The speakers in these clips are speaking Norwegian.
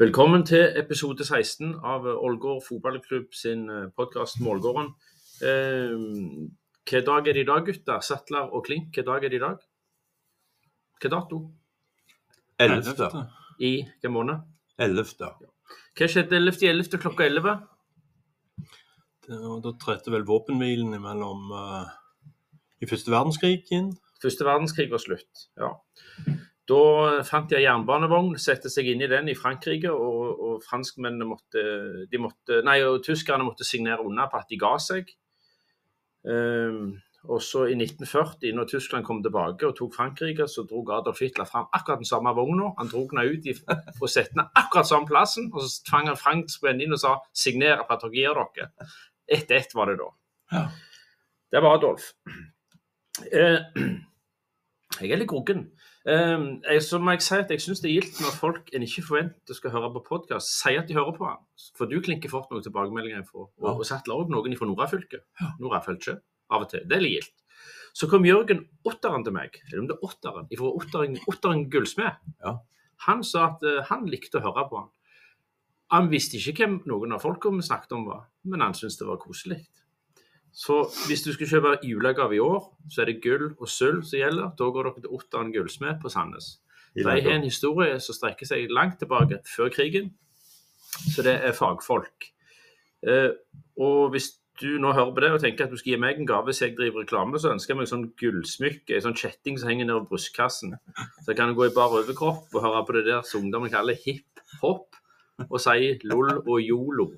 Velkommen til episode 16 av Ålgård fotballklubb sin podkast Målgården. Eh, hva dag er det i dag, gutter? Sattler og Klink, hva dag er det i dag? Hva dato? 11. I hvilken måned? 11. Hva skjedde 11.11. klokka 11? Det- og Da trådte vel våpenhvilen mellom uh, i første verdenskrig inn. Første verdenskrig var slutt. ja. Da fant en jernbanevogn, sette seg inn i den i Frankrike, og, og franskmennene måtte, de måtte Nei, og tyskerne måtte signere unna på at de ga seg. Um, og så i 1940, når Tyskland kom tilbake og tok Frankrike, så dro Adolf Hitler fram akkurat den samme vogna. Han dro den ut i, og satte den akkurat samme plassen, og så tvang han franskmennene inn og sa 'signer på at dere gir dere'. Ett ett var det da. Ja. Det var Adolf. Eh, jeg er litt groggen. Um, jeg, så må jeg si at jeg syns det er gildt når folk en ikke forventer skal høre på podkast, sier at de hører på den. For du klinker fort noen tilbakemeldinger fra, og, Ja. og Sattler òg noen fra Nordafylket. Nordafylket. Av og til. Det er litt gildt. Så kom Jørgen Otteren til meg, eller om det er Otteren, fra Otteren, Otteren Gullsmed. Ja. Han sa at uh, han likte å høre på han. Han visste ikke hvem noen av folka vi snakket om var, men han syntes det var koselig. Så hvis du skal kjøpe julegave i år, så er det gull og sølv som gjelder. Da går dere til Ottan Gullsmed på Sandnes. De har en historie som strekker seg langt tilbake, før krigen. Så det er fagfolk. Eh, og hvis du nå hører på det og tenker at du skal gi meg en gave hvis jeg driver reklame, så ønsker jeg meg sånn gullsmykke, en sånn kjetting som henger nedover brystkassen. Så jeg kan gå i bar overkropp og høre på det der som ungdommen kaller hiphop, og si lol og yolo.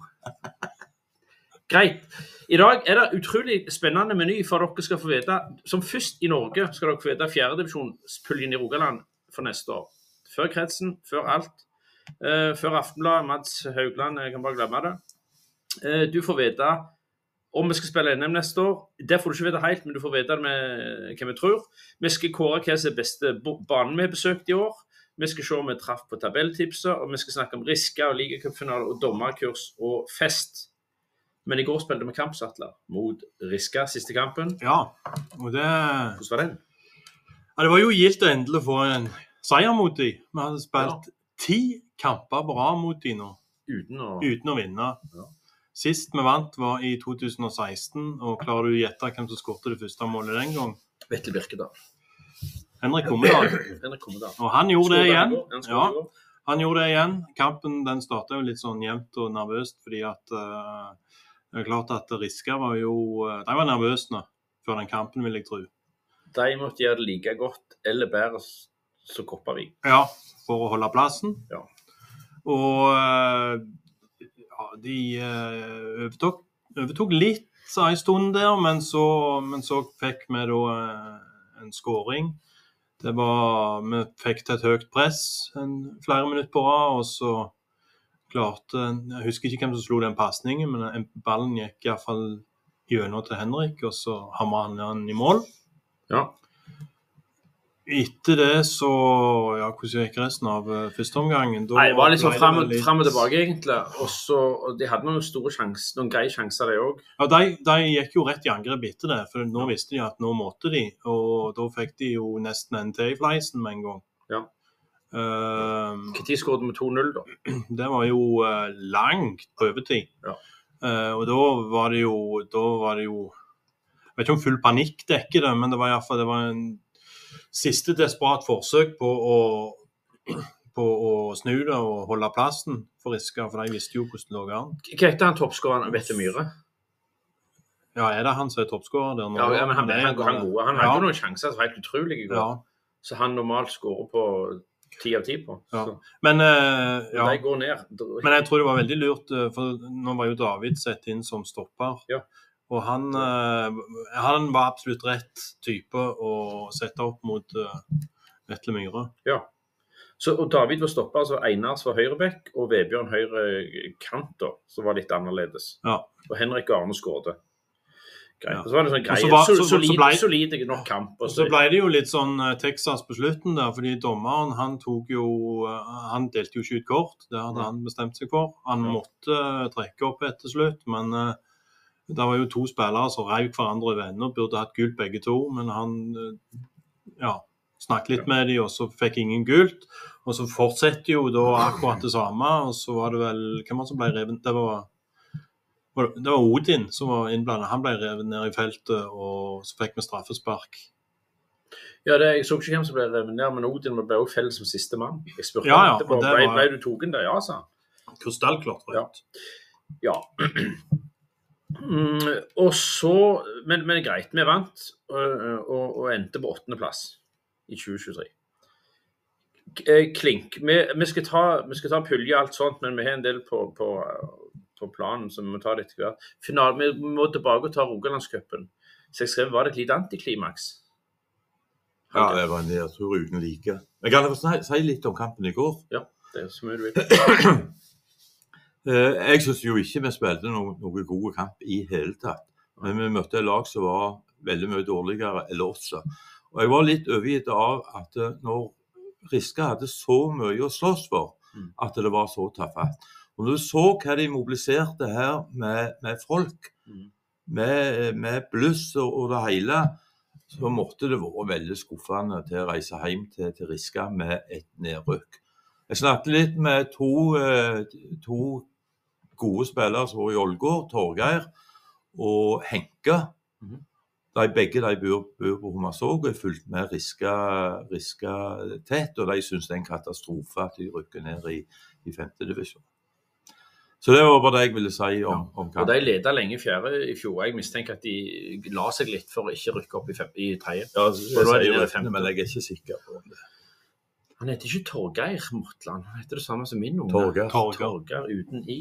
Greit. I dag er det utrolig spennende meny for dere skal få vite. Som først i Norge skal dere få vite fjerdedivisjonspuljen i Rogaland for neste år. Før kretsen, før alt. Uh, før Aftenbladet, Mads Haugland, jeg kan bare glemme det. Uh, du får vite om vi skal spille NM neste år. Det får du ikke vite helt, men du får vite det hva vi tror. Vi skal kåre hva som er beste banen vi har besøkt i år. Vi skal se om vi traff på tabelltipset, og vi skal snakke om Riska og ligacupfinale og dommerkurs og fest. Men i går spilte vi kampsatler mot Riska, siste kampen. Ja, og det Hvordan var den? ja, Det var jo gildt å endelig få en seier mot dem. Vi hadde spilt ti kamper på rad mot dem nå, Uten å uten å vinne. Ja. Sist vi vant, var i 2016. og Klarer du å gjette hvem som skåret det første målet den gang? Vetle Birkedal. Henrik Kommedal. Henrik Kommedal. Og han gjorde det igjen. Ja, han gjorde det igjen. Kampen den starta litt sånn jevnt og nervøst fordi at eh, Det er klart at Riska var jo eh, De var nervøse nå før den kampen, vil jeg tro. De måtte gjøre det like godt eller bedre som Kopervik. Ja, for å holde plassen. Ja. Og eh, ja, de eh, overtok, overtok litt en stund der, men så, men så fikk vi da en skåring. Det var, Vi fikk til et høyt press en, flere minutter på rad, og så klarte Jeg husker ikke hvem som slo den pasningen, men ballen gikk iallfall gjennom til Henrik, og så hamra han den i mål. Ja. Etter det så Ja, hvordan gikk resten av eh, første omgangen? Da Nei, det var sånn ble fram, litt- og tilbake, egentlig. Også, og de hadde noen store sjanser, noen greie sjanser, de òg. Ja, de, de gikk jo rett i angrep etter det, for nå visste de at nå måtte de. Og da fikk de jo nesten en til i fleisen med en gang. Ja. Ehm, uh, skåret vi 2-0, da? det var jo uh, langt på overtid. Ja. Uh, og da var det jo Da var det jo Jeg vet ikke om full panikk dekker det, men det var iallfall det var en siste desperat forsøk på å på å snu det og holde plassen for Riska, for de visste jo hvordan det lå an. Hva heter han toppskåreren? Vette Myhre? Ja, er det han som er toppskårer der nå? Ja, men han, han, han, han, gode. han hadde Ja. noen sjanser som var helt utrolige i går. Ja. Så han normalt skårer på ti av ti på. Ja. Men, uh, ja. de går ned. Men jeg tror det var veldig lurt, eh, for nå var jo David sett inn som stopper. Ja. Og han, uh, han var absolutt rett type å sette opp mot uh, Vetle Myhre. Så, og David var stopper, altså Einars var høyreback og Vebjørn høyre kant, da, som var litt annerledes. Ja. Og Henrik Arne skårte. Greit. Ja. Så var det sånn greie, var- så, så- så solid, ble- solid nok kamp. Og så ble det jo litt sånn eh, Texas på slutten der, fordi dommeren han tok jo eh, Han delte jo ikke ut kort, det hadde han bestemt seg for. Han Ja. måtte eh, trekke opp etter slutt, men det var jo to spillere som reiv hverandre over ende og burde hatt gult begge to, men han Ja. snakket litt med dem, og så fikk ingen gult. Og så fortsetter jo da akkurat det samme, og så var det vel Hvem var det som ble revet? Det var det- var Odin som var innblandet. Han ble revet ned i feltet, og så fikk vi straffespark. Ja, det, Jeg så ikke hvem som ble revet ned, men Odin ble også felt som siste mann. Jeg spurte Ja, ja, etterpå det ble, var- ble du tatt der. Ja, sa han. Krystallklart rødt. Ja. Mm, og så, men, men greit, vi vant og, og, og endte på åttendeplass i 2023. Eh, Klink. Vi, vi, skal ta, vi skal ta pulje og alt sånt, men vi har en del på, på, på planen, så vi må ta det etter hvert. Final, vi må tilbake og ta Rogalandscupen. Så jeg skrev var det et lite antiklimaks. Ja, det var en nedtur uten like. Men kan jeg få si, si litt om kampen i går? Ja, Det er så mye du vil. Eh, Jeg syns jo ikke vi spilte noen noe god kamp i hele tatt. Men vi møtte et lag som var veldig mye dårligere enn oss. Og jeg var litt overgitt av at eh, når Riske hadde så mye å slåss for, Mm. at det var så tafatt. Og når du så hva de mobiliserte her med, med folk, Mm. med, med bluss og, og det hele, så måtte det vært veldig skuffende til å reise hjem til, til Riska med et nedrykk. Jeg snakket litt med to, eh, to gode spillere som var i Ålgård, Torgeir og Henke. Mhm. De, begge de bor, bor på Hommersåk og er fulgt med Riska, Riska tett. Og de syns det er en katastrofe at de rykker ned i, i femtedivisjon. Så det var bare det jeg ville si om, om Og kampen. de leda lenge i fjerde i fjor. Jeg mistenker at de la seg litt for å ikke rykke opp i, fem, i tredje. Ja, Og men jeg er ikke sikker på det. Han heter ikke Torgeir Mortland, han heter det samme som min unge. Torgeir. Torgeir uten i.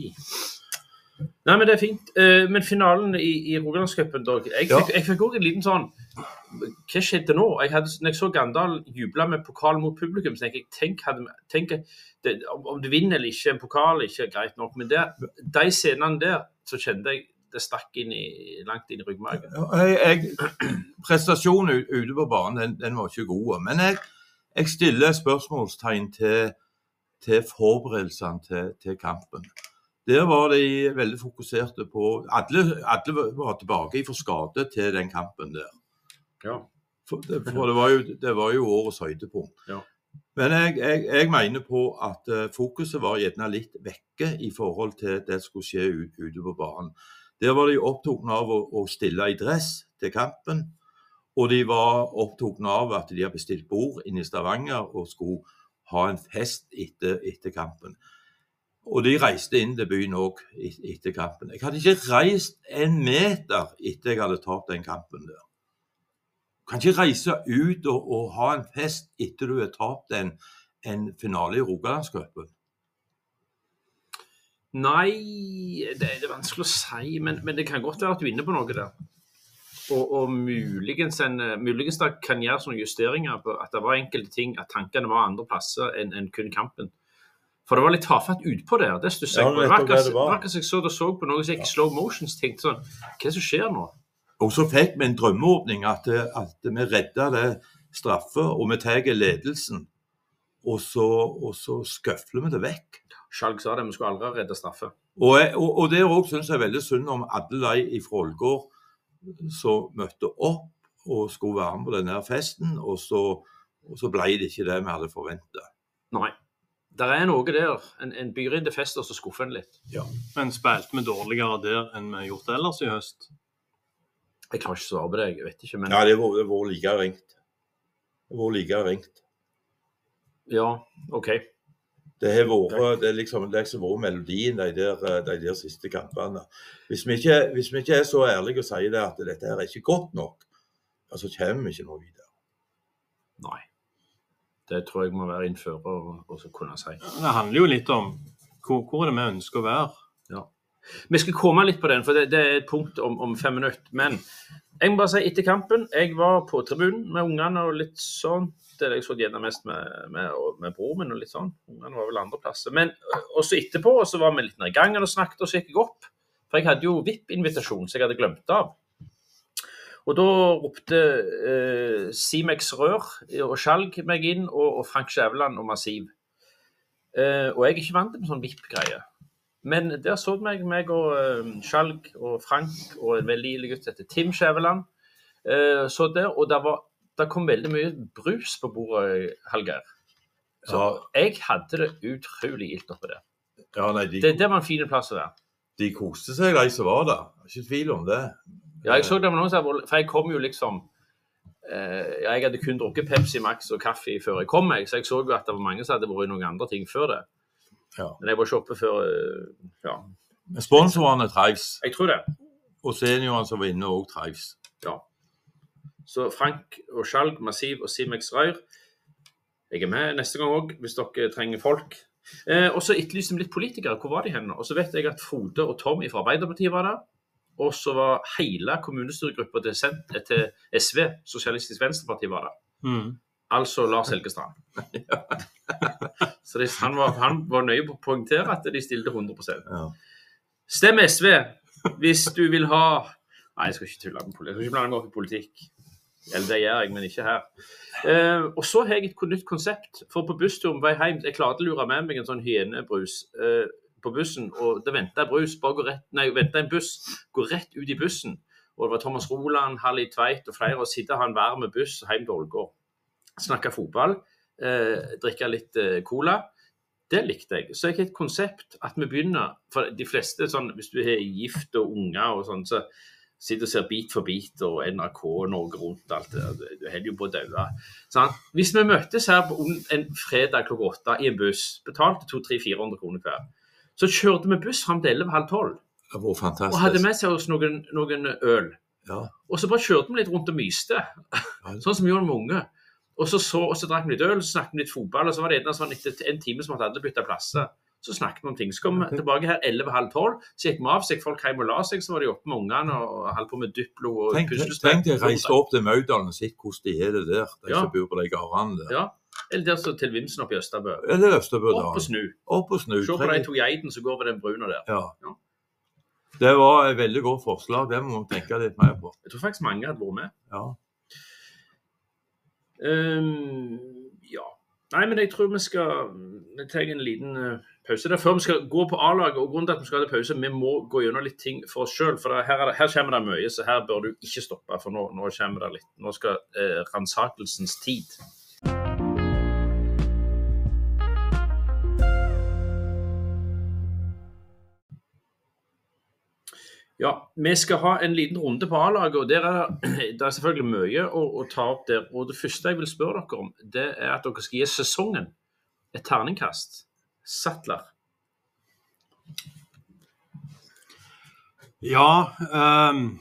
Nei, men det er fint. Eh, Men finalen i, i Rogalandscupen. Jeg Ja. jeg fikk også en liten sånn Hva skjedde nå? Jeg hadde, når jeg så Gandal juble med pokal mot publikum, så tenkte jeg tenk, hadde, tenk det, om, du vinner eller ikke, en pokal er ikke greit nok. Men det, de scenene der, så kjente jeg det stakk inn i, langt inn i ryggmargen. Ja, prestasjonen ute på banen den, den var ikke god. Men jeg, jeg stiller spørsmålstegn til, til forberedelsene til, til kampen. Der var de veldig fokuserte på Alle, alle var tilbake fra skade til den kampen der. Ja. For det, for det, var, jo, det var jo årets høydepunkt. Ja. Men jeg, jeg, jeg mener på at eh, fokuset var gjerne litt vekke i forhold til det som skulle skje ut, ute på banen. Der var de opptatt av å, å stille i dress til kampen. Og de var opptatt av at de hadde bestilt bord inne i Stavanger og skulle ha en fest etter, etter kampen. Og de reiste inn til byen òg etter kampen. Jeg hadde ikke reist en meter etter jeg hadde tapt den kampen der. Du kan ikke reise ut og, og ha en fest etter du har tapt en, en finale i Rogalandscupen. Nei, det, er vanskelig å si, men, men det kan godt være at du er inne på noe der. Og, og muligens, en, muligens det kan gjøre sånne justeringer på at det var enkelte ting, at tankene var andre plasser enn en kun kampen. For det var litt tafatt utpå der. Det stusser jeg på. Det var akkurat det det var. det akkurat som jeg så og så på noe som jeg i slow motions tenkte sånn Hva er det som skjer nå? Og så fikk vi en drømmeåpning at, at vi redda det straffe, og vi tar ledelsen. Og så, og så skøfler vi det vekk. Skjalg sa det, vi skulle aldri redde straffe. Og, og, og det òg syns jeg veldig synd om alle de fra Ålgård som møtte opp og skulle være med på denne festen, og så, og så ble det ikke det vi hadde forventa. Nei. Det er noe der. En, en byr inn til fest, og så skuffer en litt. Men spilte vi dårligere der enn vi har gjort ellers i høst? Jeg klarer ikke å svare på det, jeg vet ikke, men Ja, det har vært- like ringt. Det har vært like ringt. ja, OK. Det har vært det er liksom, det har vært melodien de der, de der siste kampene. Hvis vi, ikke, hvis vi ikke er så ærlige og sier det at dette her er ikke godt nok, så så kommer vi ikke noe videre. Nei. Det tror jeg må være innfører så kunne si. Det handler jo litt om hvor, hvor er det vi ønsker å være. Vi skal komme litt på den, for det, det er et punkt om, om fem minutter. Men jeg må bare si etter kampen Jeg var på tribunen med ungene og litt sånn. Jeg så gjerne mest med, med, med broren min og litt sånn. Ungene var vel andre plasser. Men også etterpå så var vi litt nede i gangen og snakket, og så gikk jeg opp. For jeg hadde jo VIP-invitasjon som jeg hadde glemt av. Og da ropte eh, Simex Rør og Skjalg meg inn, og, og Frank Skjæveland og Massiv. Eh, og jeg er ikke vant til sånn VIP-greie. Men der så meg, meg og eh, Skjalg og Frank og en veldig ille gutt som heter Tim Skjæveland. eh, så der, og der, var der, kom veldig mye brus på bordet, Hallgeir. Så Ja, jeg hadde det utrolig gildt oppi der. ja nei, de, Det, det var en fin plass å være. de koste seg, de som var der. Ikke tvil om det. Ja, jeg så det var noen som For jeg kom jo liksom eh, Jeg hadde kun drukket Pepsi Max og kaffe før jeg kom, meg, så jeg så jo at det var mange som hadde vært i noen andre ting før det. Ja. Men jeg var ikke oppe før eh, Ja, Men Sponsorene trives, jeg tror det. og seniorene som var inne, òg trives. Ja. Så Frank og Skjalg, Massiv og Simex Røyr. Jeg er med neste gang òg, hvis dere trenger folk. Eh, og så etterlyste vi litt politikere. Hvor var de hen? Og så vet jeg at Frode og Tom fra Arbeiderpartiet var der. Og så var hele kommunestyregruppa til, til SV, Sosialistisk Venstreparti, var der. Mm. Altså Lars Helgestrand. Så det, han, var, han var nøye på å poengtere at de stilte 100 Ja. Stem SV hvis du vil ha Nei, jeg skal ikke tulle med politikk. Jeg skal ikke blande meg opp i politikk. Eller det gjør jeg, men ikke her. Eh, og så har jeg et nytt konsept. For på bussturen på vei hjem Jeg klarte å lure med meg en sånn hyenebrus eh, på bussen. Og det venta brus, bare rett, nei, venta en buss, gå rett ut i bussen. Og det var Thomas Roland, Halli Tveit og flere. Og sitte ha en varm buss hjem til Ålgård. Snakke fotball, eh, drikke litt eh, cola. Det likte jeg. Så jeg har et konsept at vi begynner For de fleste, sånn, hvis du har gift og unger og sånn, så sitter og ser Bit for bit og NRK Norge Rundt alt det der. Du holder jo på å daue. Sånn. Hvis vi møtes her på en fredag klokka åtte i en buss, betalte 200-400 kroner hver, så kjørte vi buss fram til 11.30 Det var og hadde med seg oss noen, noen øl. Ja. Og så bare kjørte vi litt rundt og myste, sånn som vi gjorde med unge. Og så, så, og så drakk vi litt øl, så snakket vi litt fotball, og så var det en, sånn, etter en time som hadde alle bytta plasser. Så snakket vi om ting. Så kom vi tilbake her 11.30, så gikk vi av, så gikk folk hjem og la seg, så var de oppe med ungene og holdt på med Duplo og puslespill. tenk deg reise opp til Maudalen og se hvordan de har det der, de Ja. som bor på de gårdene der. Ja. Eller der så til Vimsen oppe i Østerbø. Eller Østerbø, Opp og snu. Opp og snu. Se på de to geitene som går ved den bruna der. Ja. Ja. Det var et veldig godt forslag. Det må vi tenke litt mer på. Jeg tror faktisk mange hadde vært med. Ja. Um, ja. Nei, men jeg tror vi skal Vi tar en liten eh, pause der før vi skal gå på A-laget. Og grunnen til at vi skal ha pause, vi må gå gjennom litt ting for oss sjøl. For her, er det, her kommer det mye, så her bør du ikke stoppe. For nå, nå kommer det litt. Nå skal eh, ransakelsens tid. Ja, vi skal ha en liten runde på A-laget, og der er det er selvfølgelig mye å, å ta opp der. Og det første jeg vil spørre dere om, det er at dere skal gi sesongen et terningkast. Sattler. Ja Um,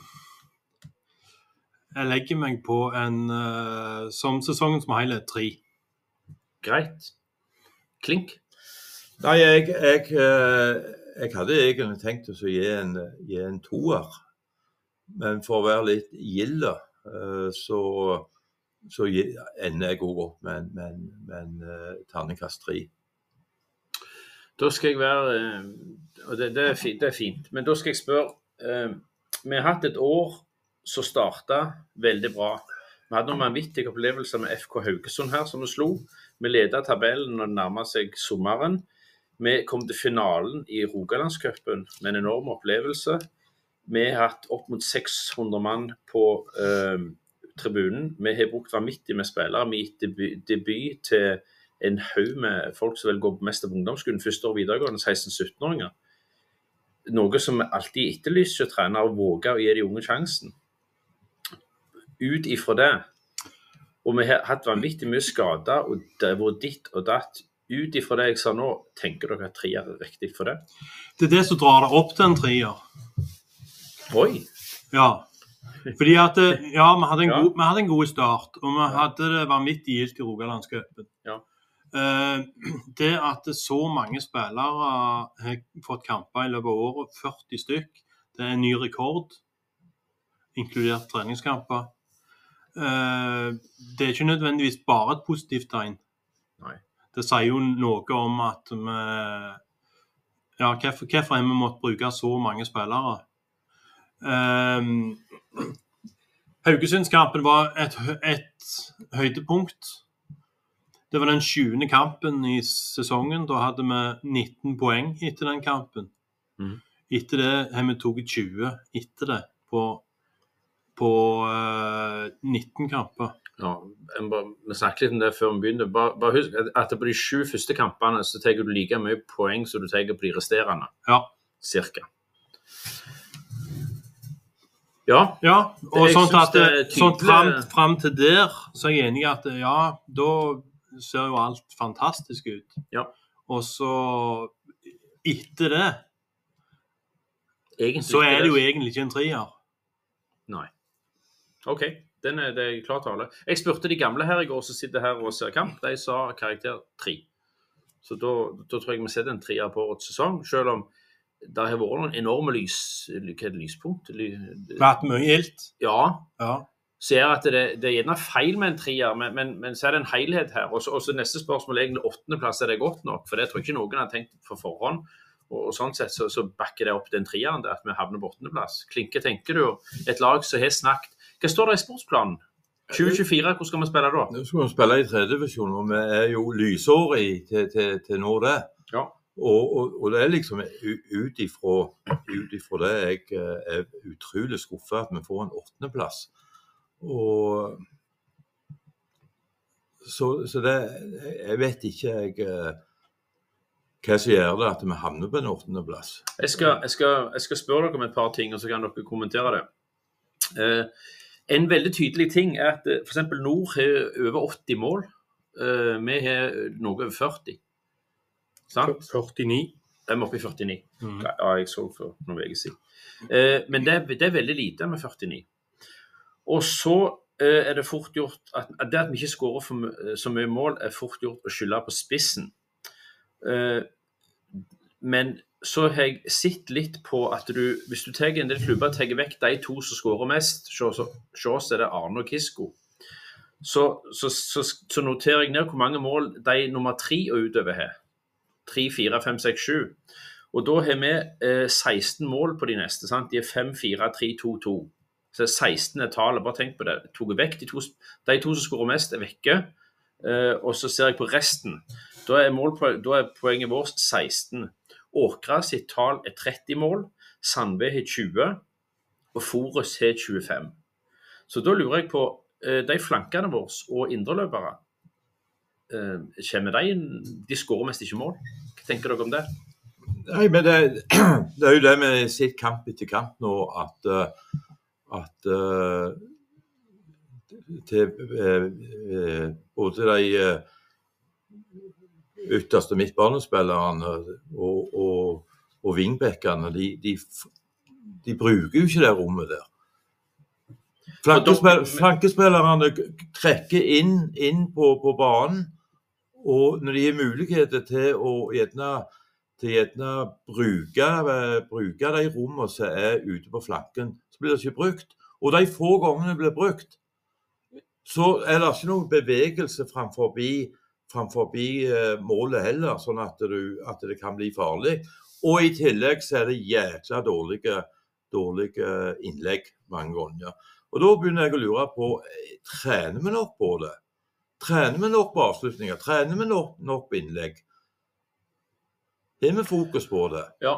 Jeg legger meg på en uh, som sesongen som hele tre. Greit. Klink. Nei, jeg, jeg, eh, jeg hadde egentlig tenkt å gi en, gi en toer. Men for å være litt gild, eh, så, så ender jeg òg opp med en, eh, terningkast tre. Da skal jeg være eh, Og det, det, er fint, det er fint. Men da skal jeg spørre Vi har hatt et år som starta veldig bra. Vi hadde noen vanvittige opplevelser med FK Haugesund her, som vi slo. Vi leda tabellen og nærma seg sommeren. Vi kom til finalen i Rogalandscupen med en enorm opplevelse. Vi har hatt opp mot 600 mann på eh, tribunen. Vi har brukt vanvittig med spillere. Vi har gitt debut, til en haug med folk som vil gå mest av ungdomsskolen, første år videregående, 16-17-åringer. Noe som alltid etterlyser trenere, å våge å gi de unge sjansen. Ut ifra det, og vi har hatt vanvittig mye skader, og det har vært ditt og datt. Ut ifra det jeg sa nå, tenker dere at treer er riktig for det? Det er det som drar det opp til en treer. Oi! Ja. Fordi at eh, Ja, vi hadde en, Ja. god, vi hadde en god start, og vi hadde det vanvittig gildt i Rogalandscupen. Ja. Eh, det at så mange spillere har fått kamper i løpet av året, 40 stykk, det er en ny rekord, inkludert treningskamper. Eh, det er ikke nødvendigvis bare et positivt tegn. Nei. Det sier jo noe om at vi Ja, hvorfor, har vi måttet bruke så mange spillere? Um, Haugesundskampen var et, et høydepunkt. Det var den 20. kampen i sesongen. Da hadde vi 19 poeng etter den kampen. Mm. Etter det har vi tatt 20 etter det på, på uh, 19 kamper. Ja, Vi snakket litt om det før vi begynte. Bare, bare husk at- på de sju første kampene så tar du like mye poeng som du tar på de resterende. Ja. Cirka. Ja, Ja, og Jeg sånn at er sånn fram, fram til der, så er jeg enig i at ja, da ser jo alt fantastisk ut. Ja. Og så etter det, egentlig så er det jo egentlig ikke en trier. Nei. OK, den er, det er klar tale. Jeg spurte de gamle her i går som sitter her og ser kamp. De sa karakter tre. Så da, da tror jeg vi setter en treer på årets sesong, selv om det har vært noen enorme lys, hva er det, lyspunkt. Ly, vært mye ilt. ja, Ja. ser at det, det er gjerne feil med en trier, men, men, men så er det en helhet her. Og så neste spørsmål er egentlig åttendeplass, er det godt nok? For det tror jeg ikke noen har tenkt på forhånd. Og, og sånn sett så, så backer det opp den trieren, det at vi havner på åttendeplass. Klinke, tenker du? Et lag som har snakket Hva står det i sportsplanen? 2024, hvor skal vi spille da? Nå skal vi spille i tredjedivisjon, og vi er jo lysår til, til, til nå det. Ja. Og, og, og det er liksom ut ifra, det jeg eh, er utrolig skuffa at vi får en åttendeplass. Og så, så det Jeg vet ikke jeg eh, hva som gjør det at vi havner på en åttendeplass. Jeg jeg, jeg skal spørre dere om et par ting, og så kan dere kommentere det. Eh, en veldig tydelig ting er at eh, f.eks. Nord har over 80 mål. Eh, vi har noe over 40. Sant? 49. Vi er oppe i 49. Mm. Ja, jeg så for noen uker siden. Eh, men det, er- det er veldig lite med 49. Og så er det fort gjort at, at det at vi ikke skårer for, så mye mål, er fort gjort å skylde på spissen. Men så har jeg sett litt på at du, hvis du tar en del klubber tar vekk de to som skårer mest, så er det Arne og Kisko, så, så, så, så noterer jeg ned hvor mange mål de nummer tre og utover har. 3, 4, 5, 6, 7. Og da har vi eh, 16 mål på de neste. sant? De er 5, 4, 3, 2, 2. Så 16 er tallet. Bare tenk på det. Tok vekk de to, de to som skårer mest, er vekke. Eh, og så ser jeg på resten. Da er, målpo- da er poenget vårt 16. Åkra sitt tall er 30 mål. Sandve har 20. Og Forus har 25. Så da lurer jeg på eh, De flankene våre og indreløpere, eh, kommer de inn De skårer mest ikke mål. Hva tenker dere om det? Nei, men det, det er jo det vi har sett kamp etter kamp nå, at, eh, at til både de ytterste midtbanespillerne og, og, og vingbekkene, de, de, de bruker jo ikke det rommet der. Flankespill, flankespillerne trekker inn, inn på, på banen, og når de har muligheter til å gjerne til gjerne bruke, bruke de rommene som er ute på flanken, så blir det ikke brukt. Og de få gangene det blir brukt, så er det ikke noen bevegelse framfor framfor eh, målet heller, sånn at, du, at det kan bli farlig. Og i tillegg så er det jækla dårlige, dårlige innlegg mange ganger. Og da begynner jeg å lure på eh, trener vi nok på det? Trener vi nok på avslutninger? Trener vi nok, nok på innlegg? Har vi fokus på det? Ja.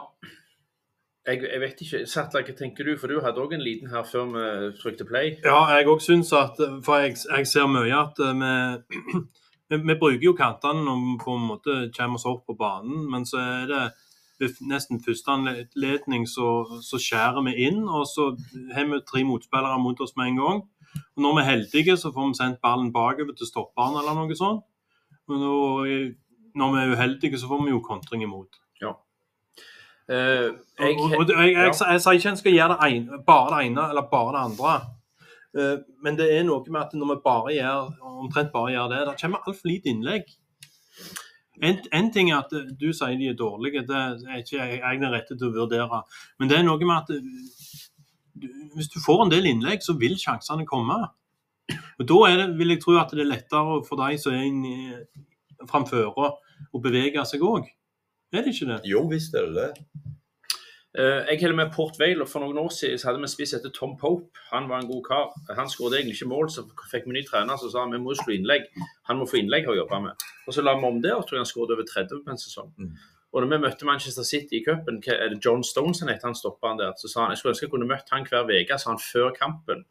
Jeg, jeg vet ikke. Sattla, hva tenker du? For du hadde òg en liten her før vi trykte play. Ja, jeg òg syns at For jeg, jeg ser mye at eh, vi, vi, vi bruker jo kantene når vi på en måte kommer oss opp på banen, men så er det ved nesten første anledning så, så skjærer vi inn, og så har vi tre motspillere mot oss med en gang. Og når vi er heldige, så får vi sendt ballen bakover til stopperen eller noe sånt. Og når, vi er uheldige, så får vi jo kontring imot. Eh, jeg, Og, og, og jeg, jeg, jeg, sier ikke en skal gjøre det ene, bare det ene eller bare det andre. Eh, men det er noe med at når vi bare gjør, omtrent bare gjør det, det kommer altfor lite innlegg. En, ting er at eh, du sier de er dårlige, det er ikke jeg retter til å vurdere. Men det er noe med at eh, du, hvis du får en del innlegg, så vil sjansene komme. Og Da det, vil jeg tro at det er lettere for de som er inni framføre, å bevege seg òg. Er det ikke det? Jo visst er det det. Eh, jeg holder med Port Vale, og for noen år siden hadde vi en spiss etter Tom Pope. Han var en god kar. Han skåret egentlig ikke mål, så fikk vi ny trener som sa vi må slå innlegg. Han må få innlegg å jobbe med. Og så la vi om det, og tror jeg han skåret over 30 på en sesong. Mm. Og når vi møtte Manchester City i cupen, er det John Stones han heter, han stoppa han der, så sa han jeg skulle ønske jeg kunne møtt han hver uke, sa han før kampen.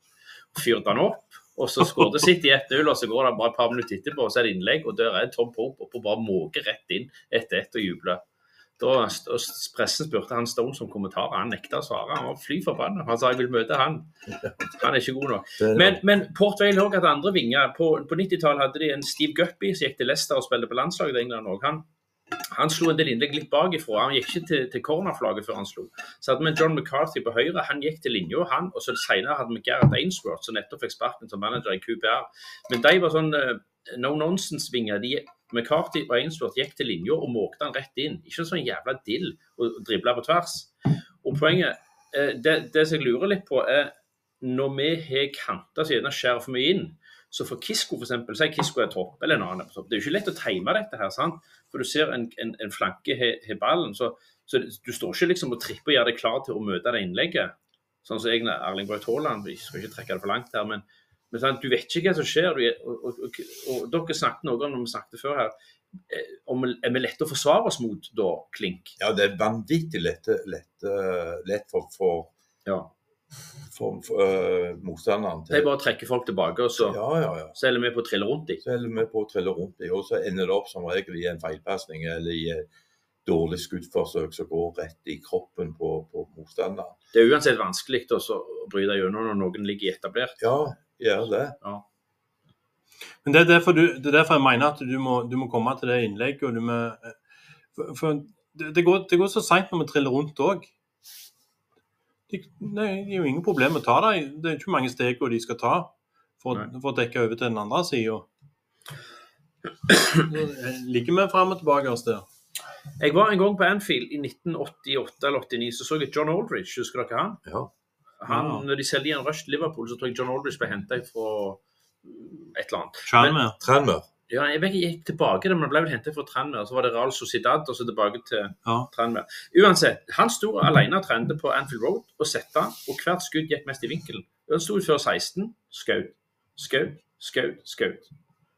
fyrte han opp. Og så skåret City 1-0, og så går det bare et par minutter etterpå, og så er det innlegg, og der er Tom Pope oppe og bare måker rett inn etter ett og jubler. Da pressen spurte han Stone som kommentar, han nekta å svare. Han var fly forbanna. Han sa jeg vil møte han. Han er ikke god nok. Men, men Port Vale også hadde andre vinger. På, på 90-tallet hadde de en Steve Guppy som gikk til Leicester og spilte på landslaget i England òg. Han, han slo en del innlegg litt bakifra. Han gikk ikke til, til cornerflagget før han slo. Så hadde vi John McCarthy på høyre. Han gikk til linja, han. Og så senere hadde vi Gareth Ainsworth, som nettopp fikk sparken som manager i QPR. Men de var sånn eh, no nonsense-vinger. De McCarthy og Ainsworth gikk til linja og måkte han rett inn. Ikke sånn jævla dill og dribla på tvers. Og poenget, eh, det, det som jeg lurer litt på, er når vi har kanter som gjerne skjærer for mye inn, så for Kisko f.eks., si Kisko er topp, eller en annen på topp. Det er jo ikke lett å time dette her, sant? For du ser en, en, en flanke har ballen, så, så du står ikke liksom og tripper og gjør deg klar til å møte det innlegget. Sånn som egentlig Erling Braut Haaland, vi skal ikke trekke det for langt her, men, men sant? du vet ikke hva som skjer. Du, er- og, og, og, dere snakket noe om når vi snakket før her, eh, om er vi lette å forsvare oss mot da, Klink? Ja, det er vanvittig lett, lett, eh, lett for, for, Ja. for, for uh, motstanderen. De bare trekker folk tilbake, og så, Ja, ja, ja. så er vi på å trille rundt dem. Så holder vi på å trille rundt dem, og så ender det opp som regel i en feilpasning eller i dårlig skuddforsøk som går rett i kroppen på, på motstanderen. Det er uansett vanskelig å bryte gjennom når noen ligger etablert. Ja, gjør det. Men det er derfor, du, det er derfor jeg mener at du må, du må komme til det innlegget. og du må, For, for det, det, går, det går så seint når vi triller rundt òg. Det, det er jo ingen problem å ta det. Det er ikke mange steg de skal ta for, for å dekke over til den andre sida. Ligger vi fram og tilbake oss der? Jeg var en gang på Anfield i 1988 eller 89, så så jeg John Aldridge. Husker dere han? Ja. Han Ja. Når de selger igjen Rush til Liverpool, så tror jeg John Aldridge ble henta fra et eller annet. Tranmere. Tranmere. Ja, jeg vet ikke, jeg gikk tilbake, det, men han ble vel hentet fra Tranmere. Så var det Real Sociedad, og så tilbake til Ja. Tranmere. Uansett, han sto alene og trente på Anfield Road og sette, og hvert skudd gikk mest i vinkelen. Han sto før 16, skaut, skaut, skaut, skaut.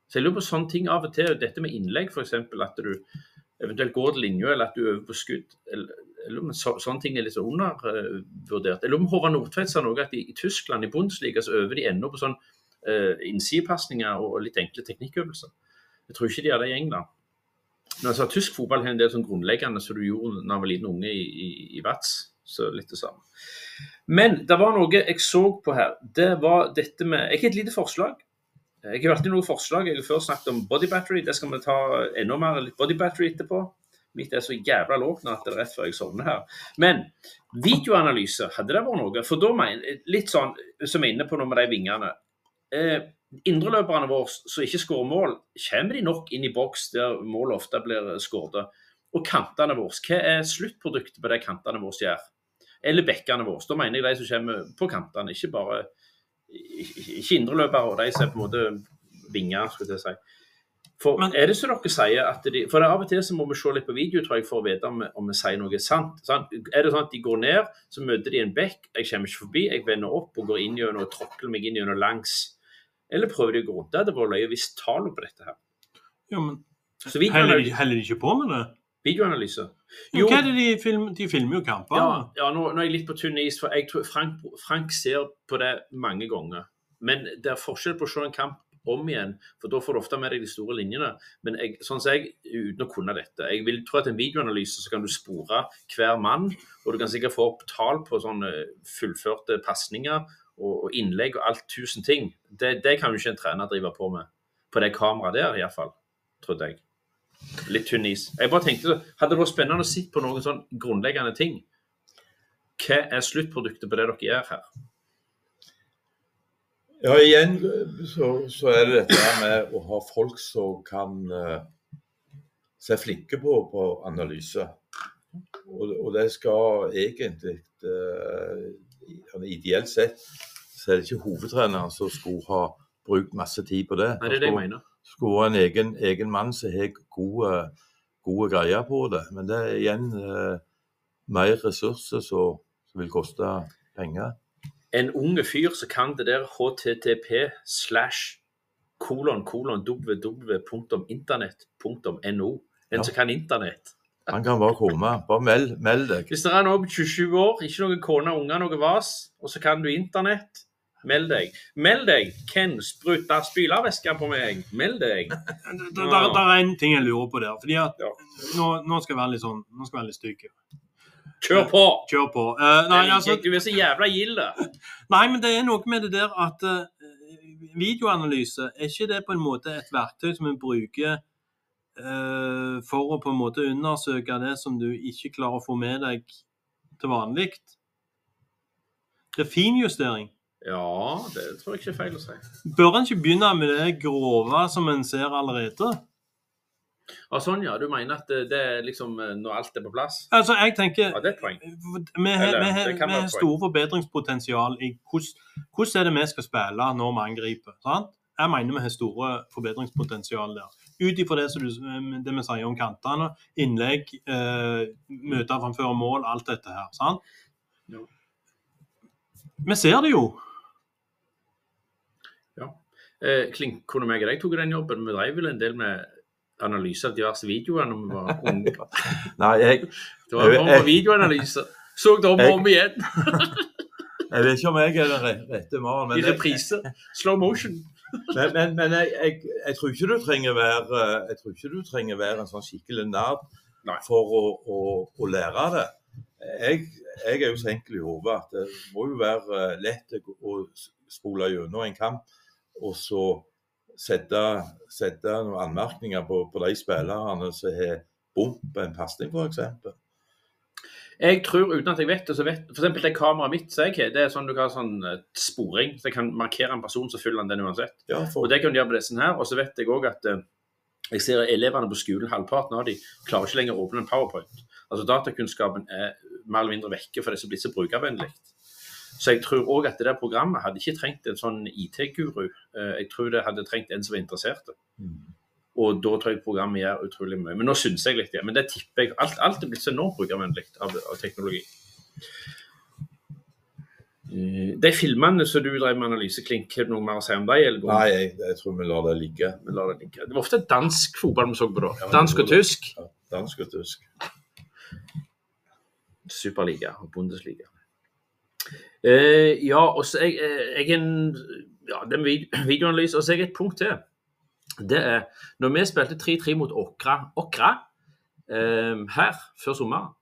Så jeg lurer på sånne ting av og til. Dette med innlegg, f.eks. At du eventuelt går til linja, eller at du øver på skudd. Eller, om så, sånne ting er litt undervurdert. Eller om Håvard Nordtveit sa noe at i, i Tyskland, i Bundesliga, så øver de ennå på sånn uh, innsidepasninger og, litt enkle teknikkøvelser. Jeg tror ikke de har det i England. Men altså, tysk fotball har en del sånn grunnleggende som du gjorde da du var liten unge i, Vats. Så litt det samme. Men det var noe jeg så på her. Det var dette med Jeg har et lite forslag. Jeg har alltid noen forslag. Jeg har før snakket om body battery. Det skal vi ta enda mer body battery etterpå. Mitt er så jævla lågt at det er rett før jeg sovner her. Men videoanalyse, hadde det vært noe? For da mener Litt sånn som vi er inne på nå med de vingene. Eh, Indreløperne våre som ikke skårer mål, kommer de nok inn i boks der mål ofte blir skåret? Og kantene våre, hva er sluttproduktet på de kantene våre gjør? Eller bekkene våre. Da mener jeg de som kommer på kantene, ikke bare ikke indreløpere og de som er på en måte vinger, skulle jeg si. For Men- er det så dere sier at de, For av og til så må vi se litt på video tror jeg, for å vite om, om vi sier noe sant. sant. Er det sånn at de går ned, så møter de en bekk, jeg kommer ikke forbi, jeg vender opp og går inn gjennom og tråkler meg inn gjennom langs. Eller prøver de å gå rundt? Det hadde vært løye hvis tallene på dette her. Ja, men Så Heller de, heller de ikke på med det? videoanalyse. Jo, hva er det de filmer? De filmer jo kamper. Ja, ja nå, nå er jeg litt på tynn is, for jeg tror Frank, Frank ser på det mange ganger. Men det er forskjell på å se en kamp om igjen, for da får du ofte med deg de store linjene. Men jeg, sånn som jeg, uten å kunne dette Jeg vil tro at en videoanalyse så kan du spore hver mann, og du kan sikkert få opp tall på sånne fullførte pasninger og, og innlegg og alt tusen ting. Det, det kan jo ikke en trener drive på med på det kameraet der, iallfall. Trodde jeg. Litt tynn is. Jeg bare tenkte, Hadde det vært spennende å se på noen sånn grunnleggende ting. Hva er sluttproduktet på det dere gjør her? Ja, igjen så, så er det dette med å ha folk som kan uh, se flinke på, på analyse. Og, og det skal egentlig uh, Ideelt sett så er det ikke hovedtreneren som skulle ha brukt masse tid på det. Nei, det er det jeg mener. skulle en egen, egen mann som har gode, gode greier på det. Men det er igjen uh, mer ressurser som vil koste penger. En unge fyr som kan det der http slash kolon kolon www.internett.no. En Ja. som kan internett. Han kan bare komme. Bare meld, meld deg. Hvis det er noen på 27 år, ikke noen kone, unger, noe vas, og så kan du internett, Meld deg. Meld deg. Ken spruta spylervæske på meg. Meld deg. Det er en ting jeg lurer på der. fordi at Ja. nå, nå skal jeg være litt sånn, nå skal jeg være litt stygg. Kjør på! Kjør på. Uh, nei, altså, Du er så jævla gild. nei, men det er noe med det der at uh, videoanalyse, er ikke det på en måte et verktøy som vi bruker uh, for å på en måte undersøke det som du ikke klarer å få med deg til vanlig? Det er finjustering. Ja, det tror jeg ikke er feil å si. Bør en ikke begynne med det grove som en ser allerede? Ja, sånn, ja. Du mener at det, det er liksom eh, når alt er på plass? Altså, jeg tenker Ja, er. Vi har, store forbedringspotensial i hvordan, hvordan er det vi skal spille når vi angriper. Sant? Jeg mener vi har store forbedringspotensial der. Ut ifra det, det vi sier om kantene, innlegg, eh, møter framfor mål, alt dette her. Sant? Ja. Vi ser det jo. Eh, Klink, kunne meg og deg tok den jobben. Vi drev vel en del med analyse av diverse videoer når vi var unge. Nei, jeg, Det var en form for videoanalyse. Så det om og om igjen jeg vet ikke om jeg er den rette mannen, i reprise. Slow motion. men, men, men jeg, jeg, jeg tror ikke du trenger være Jeg tror ikke du trenger være en sånn skikkelig nerd for å, å, å lære det. Jeg, jeg er jo så enkel i hodet at det må jo være eh, lett å spole gjennom en kamp og så sette, sette noen anmerkninger på, på de spillerne som har bom på en pasning, f.eks. Jeg tror, uten at jeg vet det, så vet eksempel det kameraet mitt som jeg har, det er sånn du kan ha sånn eh, sporing. Så jeg kan markere en person, så fyller han den uansett. Ja, for, Og det kan du gjøre på disse her. Og så vet jeg òg at eh, jeg ser elevene på skolen, halvparten av de klarer ikke lenger å åpne en powerpoint. Altså Datakunnskapen er mer eller mindre vekke for det som blir så brukervennlig. Så jeg tror òg at det der programmet hadde ikke trengt en sånn IT-guru. Eh, Jeg tror det hadde trengt en som var interessert. Mm. Og da tror jeg programmet gjør utrolig mye. Men nå syns jeg litt det. Men det tipper jeg. Alt, alt er blitt så enormt brukervennlig av, av teknologi. Eh, De filmene som du drev med analyse, Klink, har du noe mer å si om dem? nei, jeg, jeg tror vi lar det ligge. Vi lar det ligge. Det var ofte dansk fotball vi så på da. Ja, Dansk og tysk. Ja, dansk og tysk. Superliga og Bundesliga. Eh, ja, og så jeg, eh, jeg en ja, det er videoanalyse. Og så er jeg et punkt til. Det er når vi spilte 3-3 mot Åkra, Åkra eh, her før sommeren,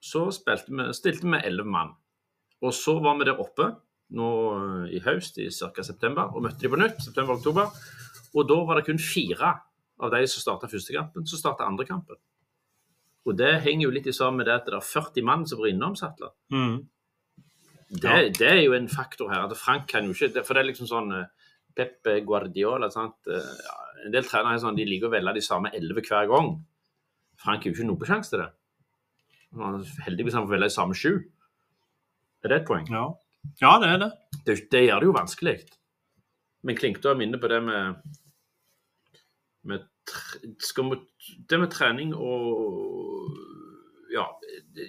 så vi, stilte vi 11 mann. Og så var vi der oppe nå eh, i høst, i ca. september, og møtte de på nytt. september-oktober. Og da var det kun fire av de som starta første kampen, som starta andre kampen. Og det henger jo litt i sammen med det at det er 40 mann som var innom Sattler. Mm. Det, det er jo en faktor her. at Frank kan jo ikke For det er liksom sånn Pepe, Pep Guardiola sant? Eh, Ja, En del trenere er sånn, de liker å velge de samme elleve hver gang. Frank har jo ikke noe sjanse til det. Er Heldigvis han får velge de samme sju. Er det et poeng? Ja. ja, det er det. Det, det gjør det jo vanskelig. Men Klinkdal er inne på det med, med Det med trening og Ja,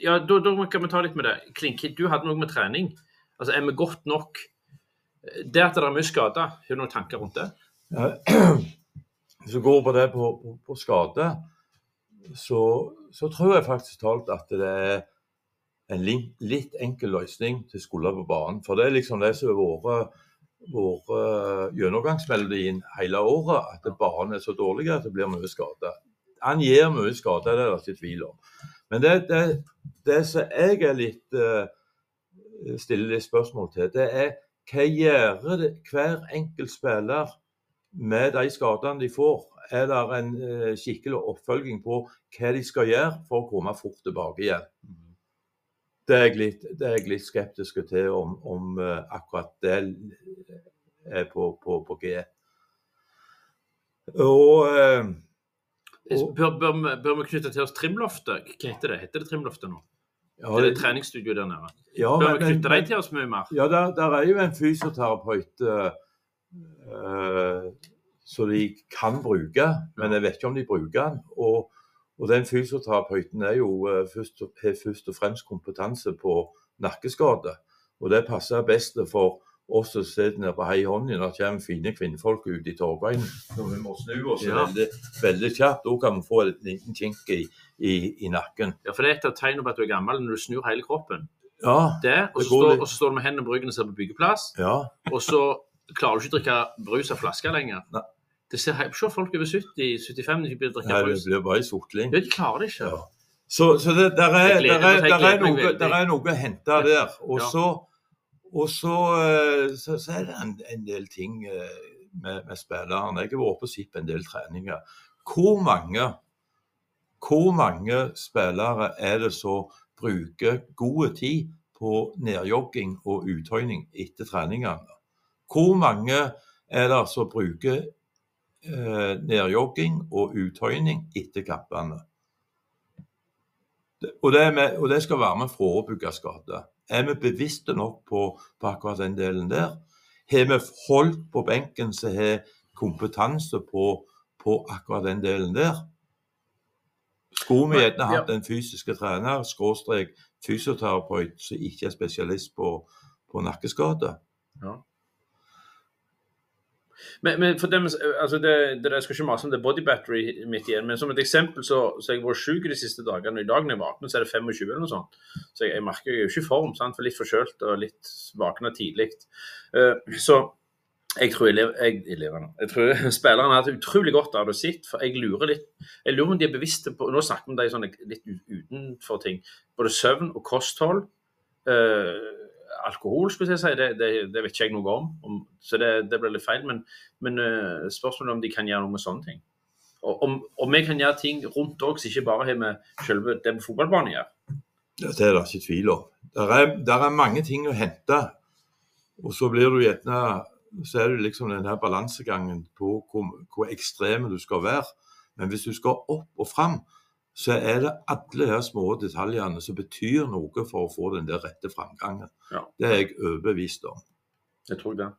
ja da, da kan vi ta litt med det. Klinke, du hadde noe med trening. Altså, Er vi godt nok Det at det er mye skader, har du noen tanker rundt det? Ja, Hvis du går på det på, på, på skade, så, så tror jeg faktisk talt at det er en litt, enkel løsning til skulder på banen. For det er liksom det som har vært vår gjennomgangsmelodien hele året, at banen er så dårlig at det blir mye skade. Han gir mye skade, det er det ikke tvil om. Men det, det, det som jeg er litt eh, stiller litt spørsmål til, det er hva gjør hver enkelt spiller med de skadene de får? Er det en eh, skikkelig oppfølging på hva de skal gjøre for å komme fort tilbake igjen? Det er jeg litt, er jeg litt skeptisk til om, om eh, akkurat det er på, på, på G. Og- Bør, bør, bør vi knytte til oss trimloftet? Hva heter det? Heter det trimloftet nå? ja, Er det treningsstudio der nede? ja, Bør vi knytte dem til oss mye mer? Ja, der, der er jo en fysioterapeut uh, som de kan bruke, men jeg vet ikke om de bruker den. Og, og den fysioterapeuten er jo uh, først, har først og fremst kompetanse på nakkeskade. Og det passer best for oss så sitter nede på hei hånd og det kommer fine kvinnfolk ut i torgveien. Når vi må snu oss Ja. veldig, veldig kjapt, da kan vi få en liten kink i, i, i nakken. Ja, for Det er et av tegnene på at du er gammel når du snur hele kroppen. Ja. det, og så, står, og så står du med hendene på ryggen og ser på byggeplass, ja. og så klarer du ikke å drikke brus av flaske lenger. Nei. Det ser Se folk over 70-75 de begynner å drikke Nei, det blir bare sotling. Ja, de klarer det ikke. Ja. Så, så det, der, er, der, er, der, er noe, der er noe å hente der. Og så, og så, eh, så, så er det en, en del ting eh, med, med spilleren. Jeg har vært på SIP en del treninger. Hvor mange, hvor mange spillere er det som bruker god tid på nedjogging og uttøyning etter treningene? Hvor mange er det som bruker eh, nedjogging og uttøyning etter kampene? Og og det skal være med for å forebygge skade. Er vi bevisste nok på, på akkurat den delen der? Har vi folk på benken som har kompetanse på, på akkurat den delen der? Skulle vi gjerne hatt ja. en fysisk trener, skråstrek fysioterapeut, som ikke er spesialist på, på nakkeskade? Men, men for dem, altså det, det, Jeg skal ikke mase om det body battery midt igjen, men som et eksempel så, har jeg vært syk de siste dagene. I dag når jeg våkner, så er det 25 eller noe sånt. Så jeg, jeg merker jeg er jo ikke i form, sant? for litt forkjølt og litt våkna tidlig. Uh, så jeg tror, elev, jeg, eleverne, jeg tror spillerne har hatt utrolig godt av det sitt. For jeg lurer litt jeg lurer om de er bevisste på Nå snakker vi om de sånne litt utenfor ting. Både søvn og kosthold. eh, alkohol, skulle jeg si, det, det, det vet ikke jeg noe om. om så det, det blir litt feil. Men, men uh, spørsmålet er om de kan gjøre noe med sånne ting. Og om, om vi kan gjøre ting rundt som ikke bare har med selve det med fotballbanen å gjøre. Det er det ikke tvil om. Der er, der er mange ting å hente. Og så blir du gjerne Så er det liksom den her balansegangen på hvor, hvor ekstreme du skal være. Men hvis du skal opp og fram, så er det alle de små detaljene som betyr noe for å få den der rette framgangen. Ja. Det er jeg overbevist om. Jeg tror det.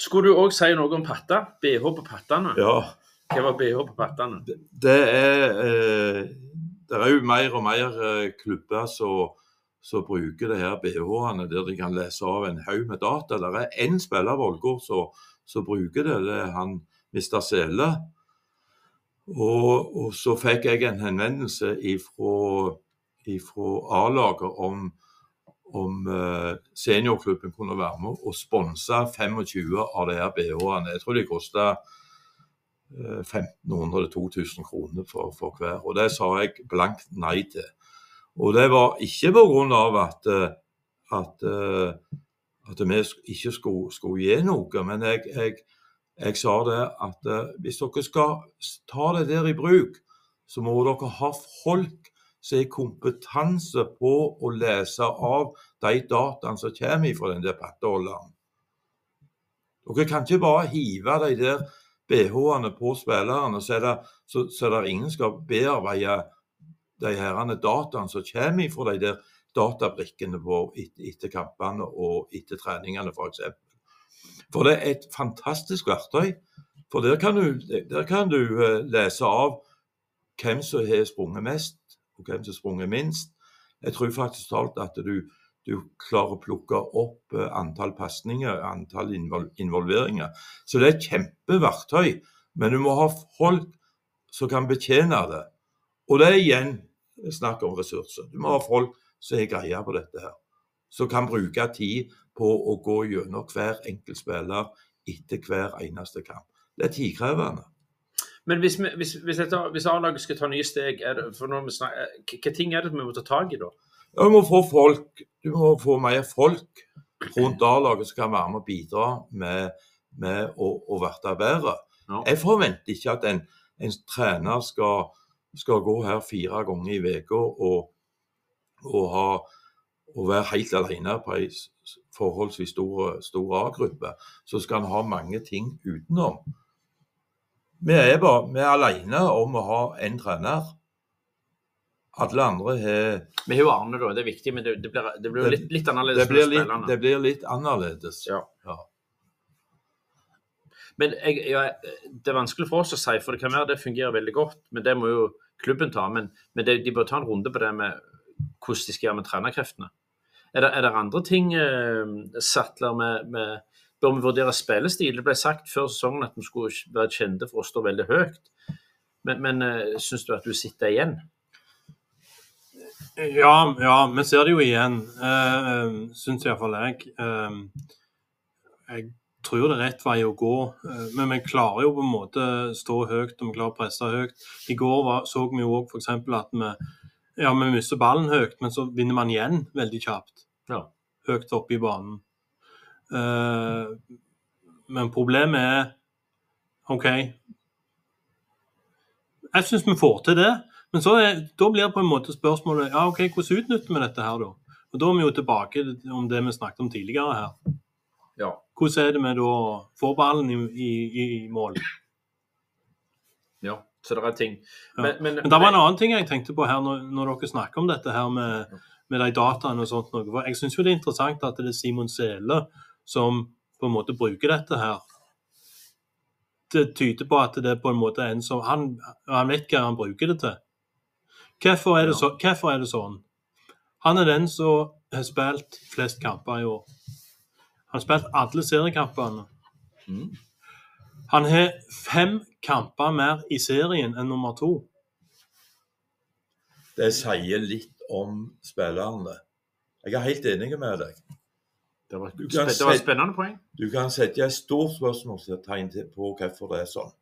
Skulle du òg si noe om patta? BH på pattene? Ja, Hva var BH på pattene? det er eh, Det er jo mer og mer eh, klubber som så bruker det her BH-ene der de kan lese av en haug med data. Det er én spiller Vollgård som bruker det. Det er han Mr. Sele. Og, og så fikk jeg en henvendelse fra A-laget om om eh, seniorklubben kunne være med og sponse 25 av de her BH-ene. Jeg tror de kosta 1500-2000 kroner for, for hver. Og det sa jeg blankt nei til. Og det var ikke pga. at, av at, eh, at vi ikke skulle, skulle gi noe, men jeg, jeg, jeg sa det at eh, hvis dere skal ta det der i bruk, så må dere ha folk som har kompetanse på å lese av de dataene som kommer fra den der patteholderen. Dere kan ikke bare hive de der BH-ene på spillerne, så det, så, så det ingen skal bearbeide de herrene dataene som kommer fra de der databrikkene på etter, etter kampene og etter treningene, f.eks. For, det er et fantastisk verktøy. For der kan du, der kan du eh, lese av hvem som har sprunget mest, og hvem som har sprunget minst. Jeg tror faktisk talt at du, du klarer å plukke opp eh, antall pasninger, antall involveringer. Så det er et kjempeverktøy, men du må ha folk som kan betjene det. Og det er igjen snakk om ressurser. Du må ha folk som har greie på dette her. Som kan bruke tid på å gå gjennom hver enkelt spiller etter hver eneste kamp. Det er tidkrevende. Men hvis, vi, hvis, hvis, A-laget skal ta nye steg, er det, for når vi snakker, eh, hva ting er det vi må ta tak i da? Ja, Du må få folk, du må få mer folk rundt A-laget som kan være med og bidra med, med å, å bli bedre. Ja. Jeg forventer ikke at en, en trener skal, skal gå her fire ganger i uka og, og, ha, og være helt alene på ei forholdsvis stor, stor A-gruppe. Så skal han ha mange ting utenom. Vi er, bare, vi er alene om å ha én trener. Alle andre har Vi har jo Arne, da. Det er viktig, men det, det blir, det blir litt, litt annerledes det blir, litt, det blir litt annerledes. Ja. Ja. Men jeg, jeg, det er vanskelig for oss å si, for det kan være det fungerer veldig godt. Men det må jo klubben ta. Men, men det, de bør ta en runde på det med hvordan de skal gjøre med trenerkreftene. Er det, er det andre ting, eh, Sattler, med, med Bør vi vurdere spillestil? Det ble sagt før sesongen at vi skulle være kjente for å stå veldig høyt. Men, men eh, syns du at du sitter igjen? Ja, ja, vi ser det jo igjen, uh, syns iallfall jeg. Uh, jeg tror det er rett vei å gå, men vi klarer jo på en måte stå høyt og vi klarer å presse høyt. I går var, så vi jo òg f.eks. at vi, ja, vi mister ballen høyt, men så vinner man igjen veldig kjapt. Ja. Høyt opp i banen. Uh, men problemet er OK. Jeg syns vi får til det. Men så er, da blir det på en måte spørsmålet ja, ok, hvordan utnytter vi dette her, da? Og Da er vi jo tilbake om det vi snakket om tidligere her. Ja. Hvordan er det vi da får ballen i, i, i mål? ja. Så det er ting. Ja. Men, men, Men det var en annen ting jeg tenkte på her når, når dere snakker om dette her med, med de dataene og sånt. Noe. For Jeg syns jo det er interessant at det er Simon Sele som på en måte bruker dette her. Det tyder på at det er på en måte en som Han, han vet hva han bruker det til. Hvorfor er, det så, hvorfor er det sånn? Han er den som har spilt flest kamper i år. Han har spilt alle seriekampene. Mm. Han har fem kamper mer i serien enn nummer to. Det sier litt om spillerne. Jeg er helt enig med deg. Det var, Du kan det var et spennende poeng. Du kan sette et stort spørsmålstegn på hvorfor det er sånn.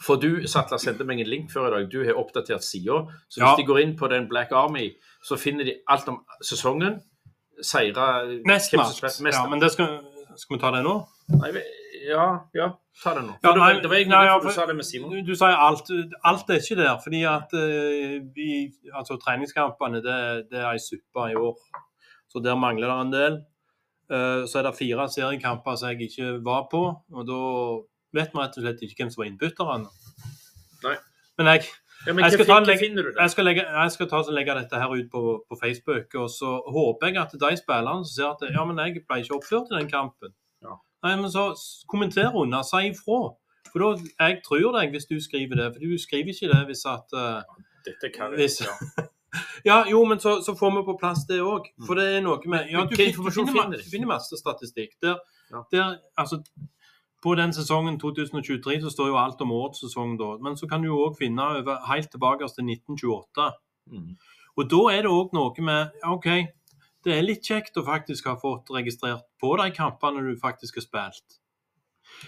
For du Sattler, sendte meg en link før i dag. Du har oppdatert sida. Så hvis Ja. de går inn på den Black Army, så finner de alt om sesongen. Seire Mest makt. Ja, men det skal, skal vi ta det nå? Nei, ja, ja, ta det nå. Ja, nei, det var egentlig nei, derfor du sa det med Simon. Du, du sier alt. Alt er ikke der. fordi at uh, vi, altså treningskampene det, det er ei suppe i år. Så der mangler det en del. Uh, så er det fire seriekamper som jeg ikke var på. Og da vet vi rett og slett ikke hvem som var innbytterne. Nei. Men Ja, skal ta legge- jeg skal, legge, jeg skal ta legge dette her ut på, på Facebook. Og så håper jeg at de spillerne som ser at ja, men jeg ble ikke oppført i den kampen. Nei, men så kommenter under, si ifra. For da, jeg tror deg hvis du skriver det. For du skriver ikke det hvis at uh, Dette kan hvis- ja. Ja, jo, men så, så får vi på plass det òg. For det er noe med ja, Men du, du, finner, du finner masse statistikk. Der, Ja. der, altså, på den sesongen 2023 så står jo alt om årets sesong da. Men så kan du òg finne over helt tilbake til 1928. Mm. Og da er det òg noe med OK, det er litt kjekt å faktisk ha fått registrert på de kampene du faktisk har spilt.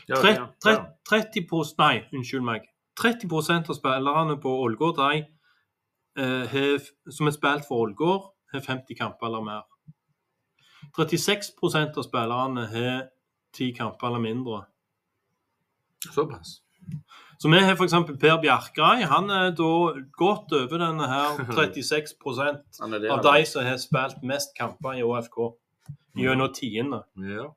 Ja, Tre- ja, tre- ja. 30 pros- Nei, unnskyld meg. 30% av spillerne på Ålgård de, eh, har- som har spilt for Ålgård, har 50 kamper eller mer. 36% av spillerne har 10 kamper eller mindre. Såpass. Så vi har f.eks. Per Bjerkreim. Han er da godt over denne her 36 Han er det, av de som har spilt mest kamper i ÅFK gjennom tiende. Ja.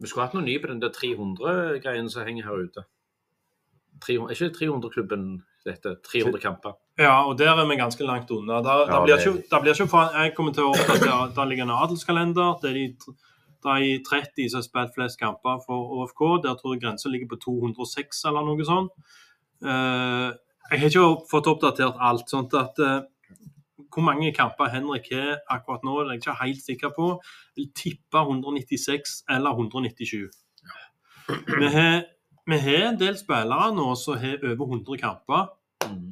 Vi skulle hatt noe ny på den der 300-greien som henger her ute. 300, er ikke 300-klubben dette? 300 kamper. Ja, og der er vi ganske langt unna. Der, der Ja, blir det- ikke, der blir ikke jeg kommer til å oppdatere Der ligger en adelskalender. Det er de, de 30 som har spilt flest kamper for ÅFK. Der tror jeg grensa ligger på 206 eller noe sånt. Eh, jeg har ikke fått oppdatert alt. sånn at eh, Hvor mange kamper Henrik har akkurat nå, det er jeg ikke helt sikker på. Jeg vil tippe 196 eller 197. Vi har, vi har en del spillere nå som har over 100 kamper. Mm.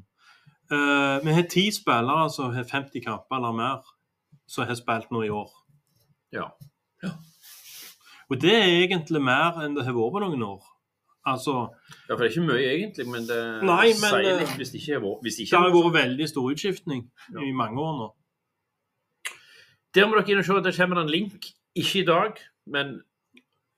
Eh, vi har ti spillere som har 50 kamper eller mer, som har spilt nå i år. Ja. Ja. Og det er egentlig mer enn det har vært på noen år. Altså, ja, for det er ikke mye egentlig, men det Nei, men, sier eh, litt hvis det ikke vår. Hvis det det har vært veldig stor utskiftning Ja. i mange år nå. Der må dere inn og se. Der kommer det en link. Ikke i dag, men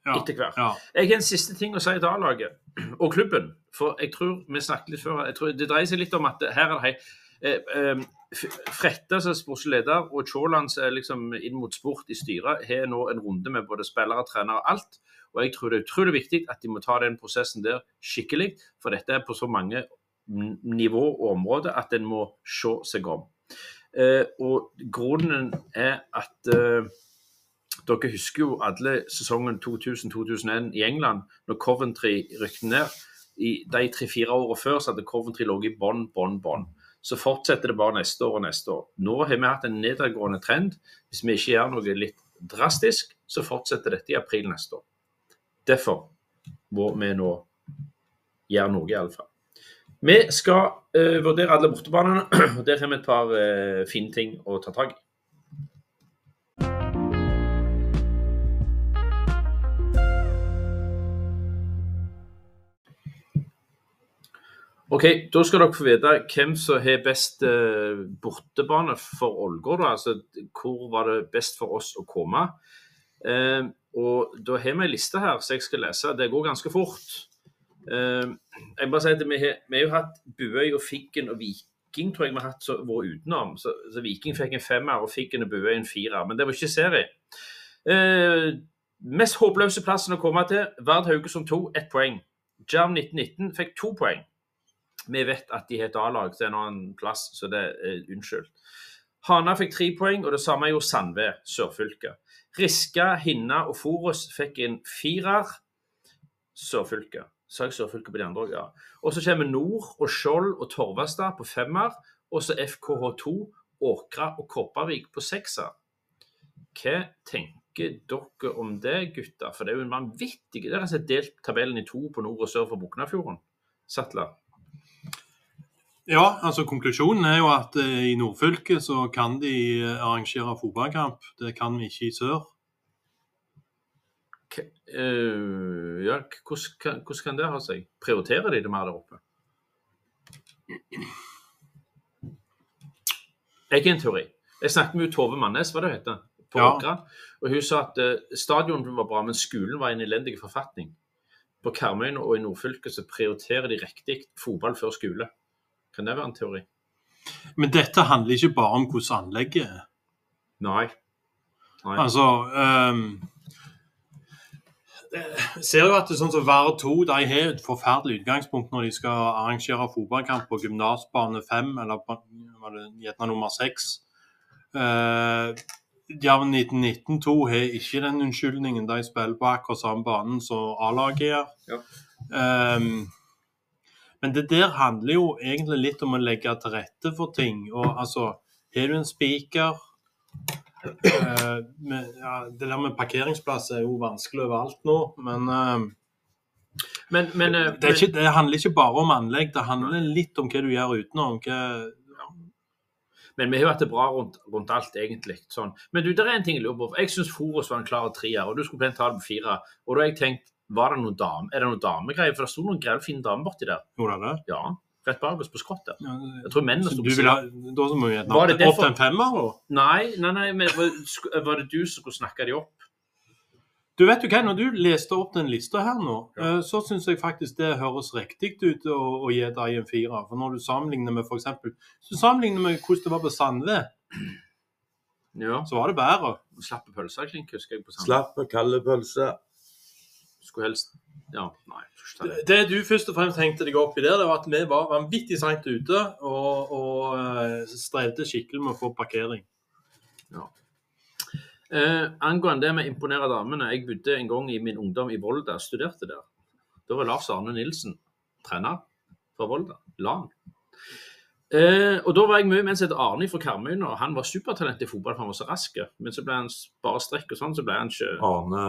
Ja. etter hvert. Ja. Jeg har en siste ting å si til A-laget og klubben. For jeg tror vi snakket litt før. Jeg tror Det dreier seg litt om at her er det hei. Eh, eh, Frette som er sportslig leder og Tjåland som er liksom inn mot sport i styret, har nå en runde med både spillere, trenere og alt. Og jeg tror det er utrolig viktig at de må ta den prosessen der skikkelig. For dette er på så mange nivå og områder at en må se seg om. Eh, og grunnen er at eh, dere husker jo alle sesongen 2000-2001 i England, når Coventry rykte ned. I de tre-fire årene før så hadde Coventry ligget i bånn, bånn, bånn. Så fortsetter det bare neste år og neste år. Nå har vi hatt en nedadgående trend. Hvis vi ikke gjør noe litt drastisk, så fortsetter dette i april neste år. Derfor må vi nå gjøre noe, iallfall. Vi skal uh, vurdere alle bortebanene, og der har vi et par uh, fine ting å ta tak i. Ok, Da skal dere få vite hvem som har best eh, bortebane for Ålgård. Altså hvor var det best for oss å komme. Eh, og Da har vi en liste her som jeg skal lese. Det går ganske fort. Eh, jeg bare sier at Vi har, vi har jo hatt Buøy og Figgen og Viking tror jeg vi har hatt så, vært utenom. Så, så Viking fikk en femmer og Figgen og Buøy en firer. Men det var ikke serie. Eh, mest håpløse plassen å komme til. Vard Haugesund 2, ett poeng. Jerv 1919 fikk to poeng. Vi vet at de har et A-lag, så det er en annen plass, så det er unnskyld. Hana fikk tre poeng, og det samme gjorde Sandve, sørfylket. Riska, Hinna og Forus fikk en firer, sørfylket. Sa jeg sørfylket på de andre òg? Ja. Og så kommer Nord og Skjold og Torvastad på femmer, og så FKH2, Åkra og Kopervik på sekser. Hva tenker dere om det, gutter? For det er jo en vanvittig Dere har delt tabellen i to på nord og sør for Buknafjorden. Sattler. Ja, altså konklusjonen er jo at eh, i nordfylket så kan de eh, arrangere fotballkamp. Det kan vi ikke i sør. K uh, ja, hvordan kan, hvordan kan det ha seg? Prioriterer de det mer der oppe? Jeg har en teori. Jeg snakket med Tove Mannes, hva det heter, på Ja. Åkra. Og hun sa at eh, stadion var bra, men skolen var i en elendig forfatning. På Karmøyene og i nordfylket så prioriterer de riktig fotball før skole. Kan det være en teori? Men dette handler ikke bare om hvordan anlegget er. Nei. Nei. Altså um, ser jo at det er sånn som VAR 2 de har et forferdelig utgangspunkt når de skal arrangere fotballkamp på gymnasbane 5, eller på, var det gjerne nummer 6. Uh, Jerv 1919-2 har ikke den unnskyldningen. De spiller på akkurat samme banen som A-laget gjør. Ja. Ehm, men det der handler jo egentlig litt om å legge til rette for ting. Og altså, har du en spiker eh, ja, Det der med parkeringsplass er jo vanskelig overalt nå, men eh, Men, men, eh, det, ikke, det handler ikke bare om anlegg. Det handler litt om hva du gjør utenom. Hva, Men vi har hatt det bra rundt, rundt alt, egentlig. Sånn. Men du, det er en ting jeg lurer på. Jeg syns Forus var en klar treer, og du skulle pent ta det på fire. Og da har jeg tenkt, var det noen dame, er det noen damegreier? For det sto noen grellfine damer borti der. gjorde det? Ja, rett bak oss på skottet. Ja, Jeg tror mennene så sto på siden. da så må vi Var det opp til en femmer, eller? Nei, nei, nei, men var, det du som skulle snakke de opp? Du vet jo hva, Når du leste opp den lista her nå, Ja. eh, så syns jeg faktisk det høres riktig ut å, å gi deg en firer. For når du sammenligner med for eksempel, Hvis du sammenligner med hvordan det var på Sandve, Ja. så var det bedre. Slappe pølser, klink, husker jeg på Sandve. Slapp kalde pølse. Skulle helst Ja, nei. det. Det du først og fremst hengte deg opp i der, det var at vi var vanvittig seint ute og, og eh, strevde skikkelig med å få parkering. Eh, angående det med å imponere damene. Jeg bodde en gang i min ungdom i Volda, studerte der. Da var Lars Arne Nilsen trener fra Volda. LAN. Eh, og da var jeg mye med en som het Arne fra Karmøy, og han var supertalent i fotball, for han var så rask. Men så ble han bare strekk og sånn, så ble han ikke Arne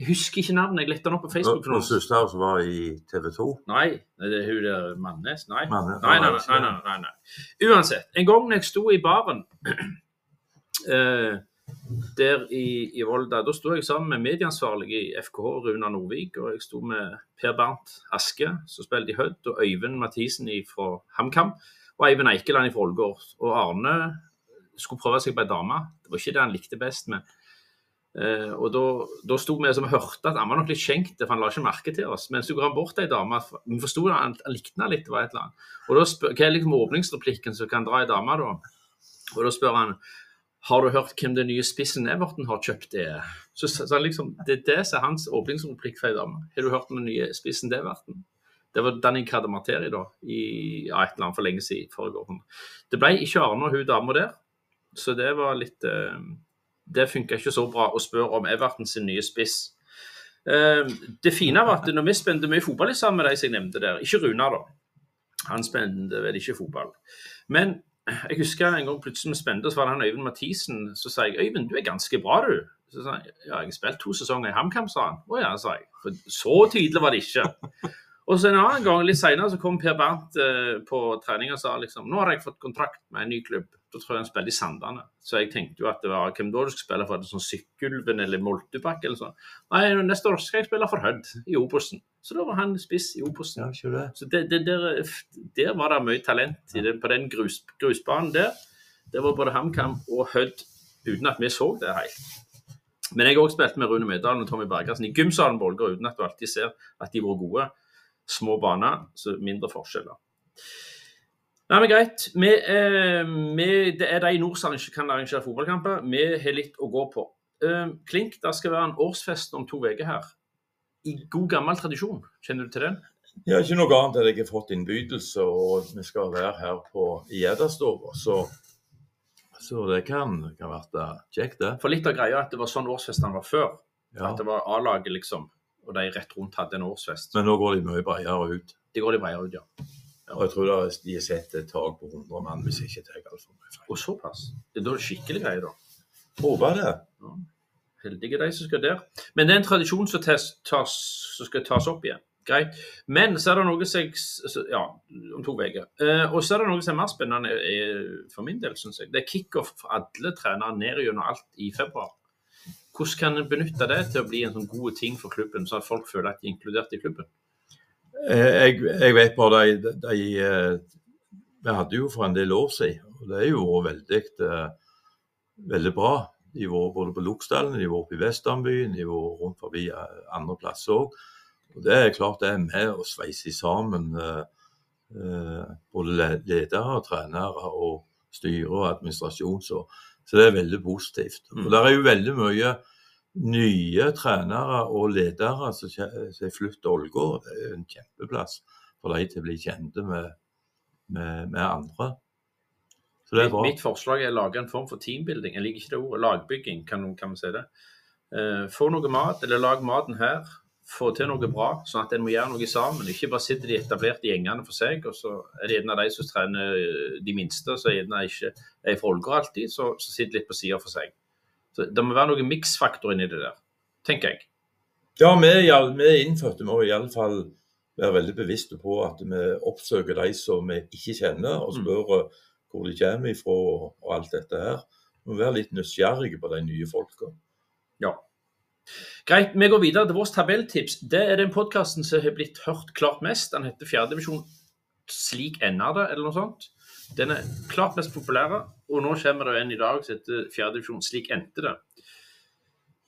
Jeg husker ikke navnet, jeg lette den opp på Facebook. for noen. søster som var i TV 2. Nei, det er hun der Mannes. Nei. Mannes. Nei, nei, nei, nei, nei, nei. Uansett. En gang når jeg sto i baren uh, der i, i Volda, da sto jeg sammen med medieansvarlig i FKH, Runa Nordvik, og jeg sto med Per Bernt Aske, som spilte i Hødd, og Øyvind Mathisen fra HamKam, og Eivind Eikeland fra Ålgård. Og Arne skulle prøve seg på ei dame. Det var ikke det han likte best med. Eh, og da, sto vi som hørte at han var nok litt skjenkt, for han la ikke merke til oss. Men så går han bort til ei dame, vi forsto han, han likte litt, det var et eller annet. Og da spør, Hva er liksom åpningsreplikken som kan dra ei dame, da? Og da spør han har du hørt hvem den nye spissen Everton har kjøpt er? Så, så, liksom, Det er det som er hans åpningsreplikk for ei dame. Har du hørt om den nye spissen Everton? Det var Danny Kadamateri da, i ja, et eller annet for lenge siden. forrige år. Det ble ikke Arne og hun dama der, så det var litt eh, Det funka ikke så bra å spørre om Everton sin nye spiss. Eh, det fine var at når vi spente mye fotball sammen med de som jeg nevnte der, ikke Runar, da. Han spente vel ikke fotball. Men jeg husker en gang plutselig vi spente, så var det han Øyvind Mathisen. Så sa jeg Øyvind, du er ganske bra, du. Så sa han ja, jeg har spilt to sesonger i HamKam, sa han. Å ja, sa jeg. For så tydelig var det ikke. Og så en annen gang, litt senere, så kom Per Bernt eh, på trening og sa liksom Nå har jeg fått kontrakt med en ny klubb. Da tror jeg han spiller i Sandane. Så jeg tenkte jo at det var hvem da du skulle spille for? Sånn Sykkylven eller Moltebakk eller sånn. Nei, neste år skal jeg spille for Hødd i Obosen. Så da var han spiss i Obosen. Ja, det. Så det, det, der, der var det mye talent i den, på den grus, grusbanen der. Det var både HamKam og Hødd uten at vi så det helt. Men jeg har også spilt med Rune Møydalen og Tommy Bergersen i gymsalen på Ålgård uten at du alltid ser at de var gode. Små baner, så mindre forskjeller. Nei, men greit. Vi, eh, vi, det er de i nord som ikke kan arrangere fotballkamper. Vi har litt å gå på. Eh, Klink, det skal være en årsfest om to uker her. I god gammel tradisjon. Kjenner du til den? Ja, ikke noe annet enn at jeg har fått innbydelse, og vi skal være her på Gjeddastova. Så, så det kan, kan være kjekt, det. For litt av greia er at det var sånn årsfesten var før. Ja. At det var A-laget, liksom. Og de rett rundt hadde en årsfest. Men nå går de mye bredere ut. De går de bredere ut, ja. Og jeg tror det er- de har sett et tak på 100 mann, hvis jeg ikke tar altfor mye feil. Og såpass. Det er da det skikkelig greier, da. Håper det. Heldige de som skal der. Men det er en tradisjon som, tas, tas, som skal tas opp igjen. Greit. Men så er det noe som jeg Ja, om to uker. Eh, og så er det noe som er mer spennende er, for min del, syns jeg. Det er kickoff for alle trenere ned gjennom alt i februar. Hvordan kan en benytte det til å bli en sånn god ting for klubben, så at folk føler at de er inkludert i klubben? Eh, Jeg, jeg vet bare de, de, de, Vi hadde jo for en del år siden, og det er jo veldig, eh, veldig bra. De vært både på Loksdalen, de vært oppe i Vestlandbyen, de vært rundt forbi eh, andre plasser òg. Og det er klart det er med å sveise sammen eh, eh, både le- ledere, trenere og styre og administrasjon. Så, så det er veldig positivt. Mm. Og det er jo veldig mye nye trenere og ledere som har flyttet til Ålgård. Er en kjempeplass for de til å bli kjente med, med, med andre. Mitt, mitt forslag er å lage en form for teambuilding. Jeg liker ikke det ordet. Lagbygging, kan, kan vi si det. Uh, få noe mat, eller lag maten her. Få til noe bra, sånn at en må gjøre noe sammen. Ikke bare sitter de etablerte gjengene for seg, og så er det en av de som trener de minste, så er det ikke er fra Ålgård alltid, så, så sitter litt på sida for seg. Så Det må være noe miksfaktor inni det der, tenker jeg. Ja, vi, vi innfødte må i alle fall være veldig bevisste på at vi oppsøker de som vi ikke kjenner, og Mm. spør mm. hvor de kommer ifra og alt dette her. Vi må være litt nysgjerrige på de nye folka. Ja. Greit, vi går videre til vårt tabelltips. Det er den podkasten som har blitt hørt klart mest. Den heter Fjerdedivisjon Slik ender det, eller noe sånt. Den er klart mest populære, og nå kommer det en i dag som heter Fjerdedivisjon Slik endte det.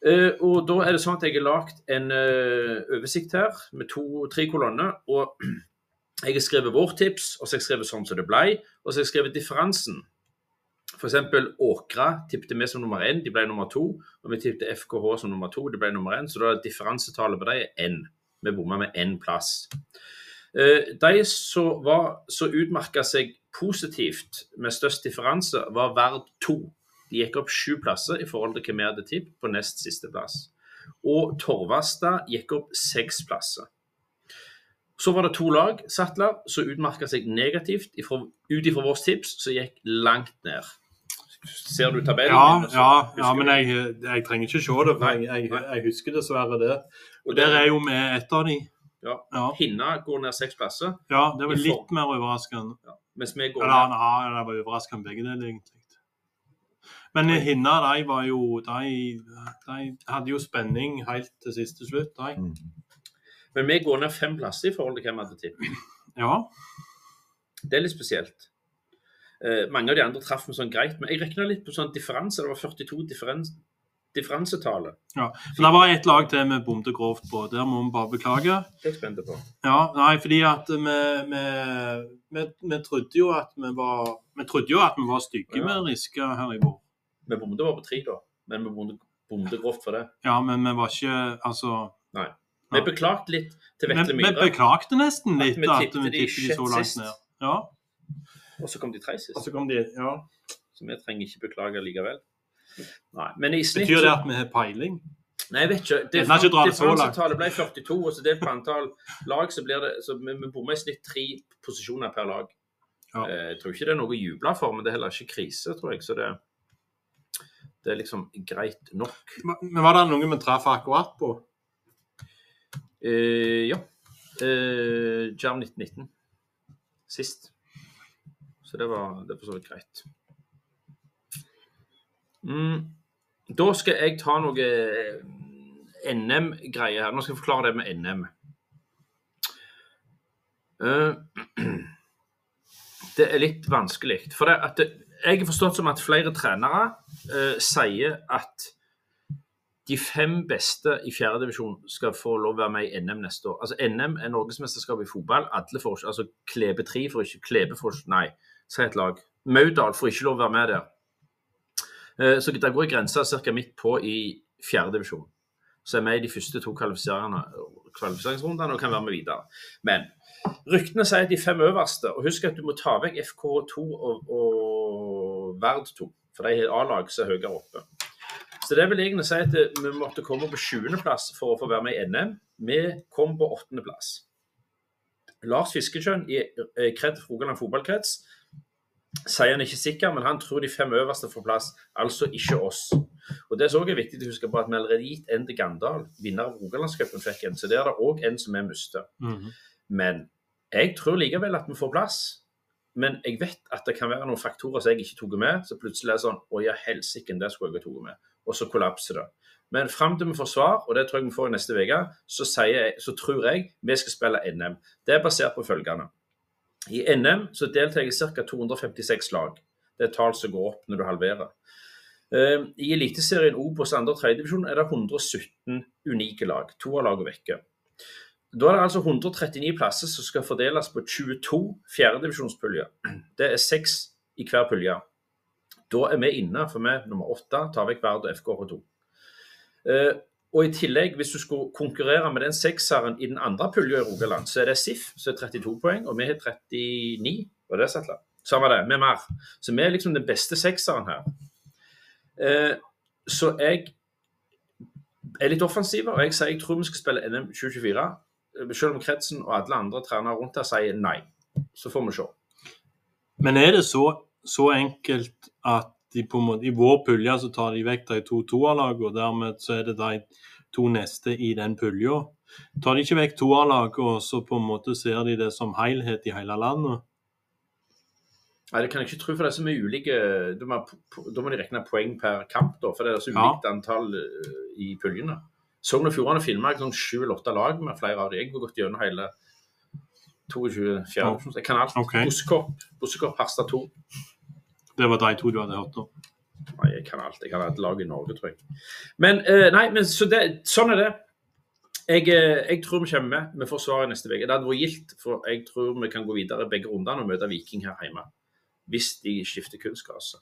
Uh, og da er det sånn at jeg har lagd en uh, oversikt her med to-tre kolonner. og jeg har skrevet vårt tips, og så har jeg skrevet sånn som det ble, og så har jeg skrevet differansen. F.eks. Åkra tippet vi som nummer én, de ble nummer to. Og vi tippet FKH som nummer to, de ble nummer én. Så da er differansetallet på dem er N. Vi bomma med én plass. Uh, De som utmerka seg positivt med størst differanse, var Verd 2. De gikk opp sju plasser i forhold til hva vi hadde tippet på nest siste plass. Og Torvastad gikk opp seks plasser. Så var det to lag, Sattler, som utmerka seg negativt ut ifra vårt tips, som gikk langt ned. Ser du tabellen? Ja, min, ja, ja, men jeg, jeg trenger ikke se det, for jeg, jeg, jeg husker dessverre det. Og der er jo vi et av de. Ja. Ja, Hinna går ned seks plasser, ja det var litt mer overraskende. Mens vi går Eller, ja, det var overraskende begge deler, egentlig. Men Hinna de var jo de, de hadde jo spenning helt til siste slutt, de. Mm. Men vi går ned fem plasser i forhold til hvem vi hadde tippet. Ja. Det er litt spesielt. Eh, mange av de andre traff vi sånn greit, men jeg regna litt på sånn differanse. Det var 42 differens, differansetallet. Men det var ett lag til vi bomte grovt på. Der må vi bare beklage. Det er jeg spent på. Ja, nei, fordi at vi, vi, vi, vi trodde jo at vi var Vi trodde jo at vi var stygge Ja. med Riske her i vår. Vi bomte bare på tre, da. Men vi bomte, bomte grovt for det. Ja, men vi var ikke Altså Vi beklagte litt til Vetle Myhre. vi beklagte nesten At litt vi at vi tippte de de så langt sist. ned. Ja, og så kom de tre sist. og så kom de Ja. Så vi trenger ikke beklage likevel. Nei, men i snitt Betyr det at vi har peiling? Nei, jeg vet ikke. Det, det. Differansetallet ble 42, og så delt på antall lag, så blir det så vi, vi bommer i snitt tre posisjoner per lag. Ja. Eh, Jeg tror ikke det er noe å juble for, men det er heller ikke krise, tror jeg. Så det, det er liksom greit nok. Men var det noen vi traff akkurat på? Eh, ja. Eh, Jam 1919 sist. Så det var, det var så vidt greit. Mm. Da skal jeg ta noe eh, NM-greier her. Nå skal jeg forklare det med NM. Eh, det er litt vanskelig. For det at det, jeg har forstått som at flere trenere uh, sier at de fem beste i fjerdedivisjon skal få lov å være med i NM neste år. Altså NM er norgesmesterskapet i fotball. Alle får ikke, altså Klebe 3 får ikke Klebe får ikke, Nei, si et lag. Maudal får ikke lov å være med der. Eh, Så der går grensa ca. midt på i fjerdedivisjon. Så er vi i de første to kvalifiseringsrundene og kan være med videre. Men ryktene sier at de fem øverste Og husk at du må ta vekk FK2 og, og Verd 2, for de har A-lag som er høyere oppe. Så det vil egentlig si at vi måtte komme på 20.-plass for å få være med i NM. Vi kom på 8.-plass. Lars Fiskekjønn i eh, Kred Rogaland fotballkrets sier han ikke sikker, men han tror de fem øverste får plass, altså ikke oss. Og Det som også er viktig å huske på at vi allerede gitt en til Gandal, vinner av Rogalandscupen, fikk en. Så det er det òg en som vi mister. Mhm. Men jeg tror likevel at vi får plass. Men jeg vet at det kan være noen faktorer som jeg ikke tok med, så plutselig er det sånn Å ja, helsike, det skulle jeg ha tatt med. Og så kollapser det. Men fram til vi får svar, og det tror jeg vi får i neste uke, så, så tror jeg vi skal spille NM. Det er basert på følgende. I NM så deltar ca. 256 lag. Det er tall som går opp når du halverer. Eh, I Eliteserien Obos 2. og 3. divisjon er det 117 unike lag. To av lagene vekke. Da er det altså 139 plasser som skal fordeles på 22 fjerdedivisjonspuljer. Det er seks i hver pulje. Da er vi inne, for vi er nummer åtte, tar vekk Vard og FKH2. Eh, og i tillegg, hvis du skulle konkurrere med den sekseren i den andre pulja i Rogaland, så er det SIF, som er 32 poeng, og vi har 39. Var det Setla? Samme det, er mer. Så vi er liksom den beste sekseren her. Eh, så jeg er litt offensiv, og jeg sier jeg tror vi skal spille NM 2024. eh, Selv om kretsen og alle andre trenere rundt her sier nei. Så får vi se. Men er det så, så enkelt at de måte, i vår pulje så tar de vekk de to toerlagene, og dermed så er det de to neste i den pulja? Tar de ikke vekk toerlagene, og så på en måte ser de det som helhet i hele landet? Nei, Det kan jeg ikke tro, for det er så mye ulike Da må, da må de regne poeng per kamp, da, for det er så Ja. ulikt antall eh, i puljene. Sogn og Fjordane filma sånn sju eller åtte lag med flere av de. Jeg har gått gjennom hele 22 fjerde. Jeg kan alt. Okay. Bussekopp, Harstad 2. Det var de to du hadde hørt om. Nei, jeg kan alt. Jeg kan et lag i Norge, tror jeg. Men eh, nei, men så det, sånn er det. Jeg, eh, jeg tror vi kommer med. Vi får svaret neste uke. Det hadde vært gildt, for jeg tror vi kan gå videre begge rundene og møte Viking her hjemme. Hvis de skifter kunstgras.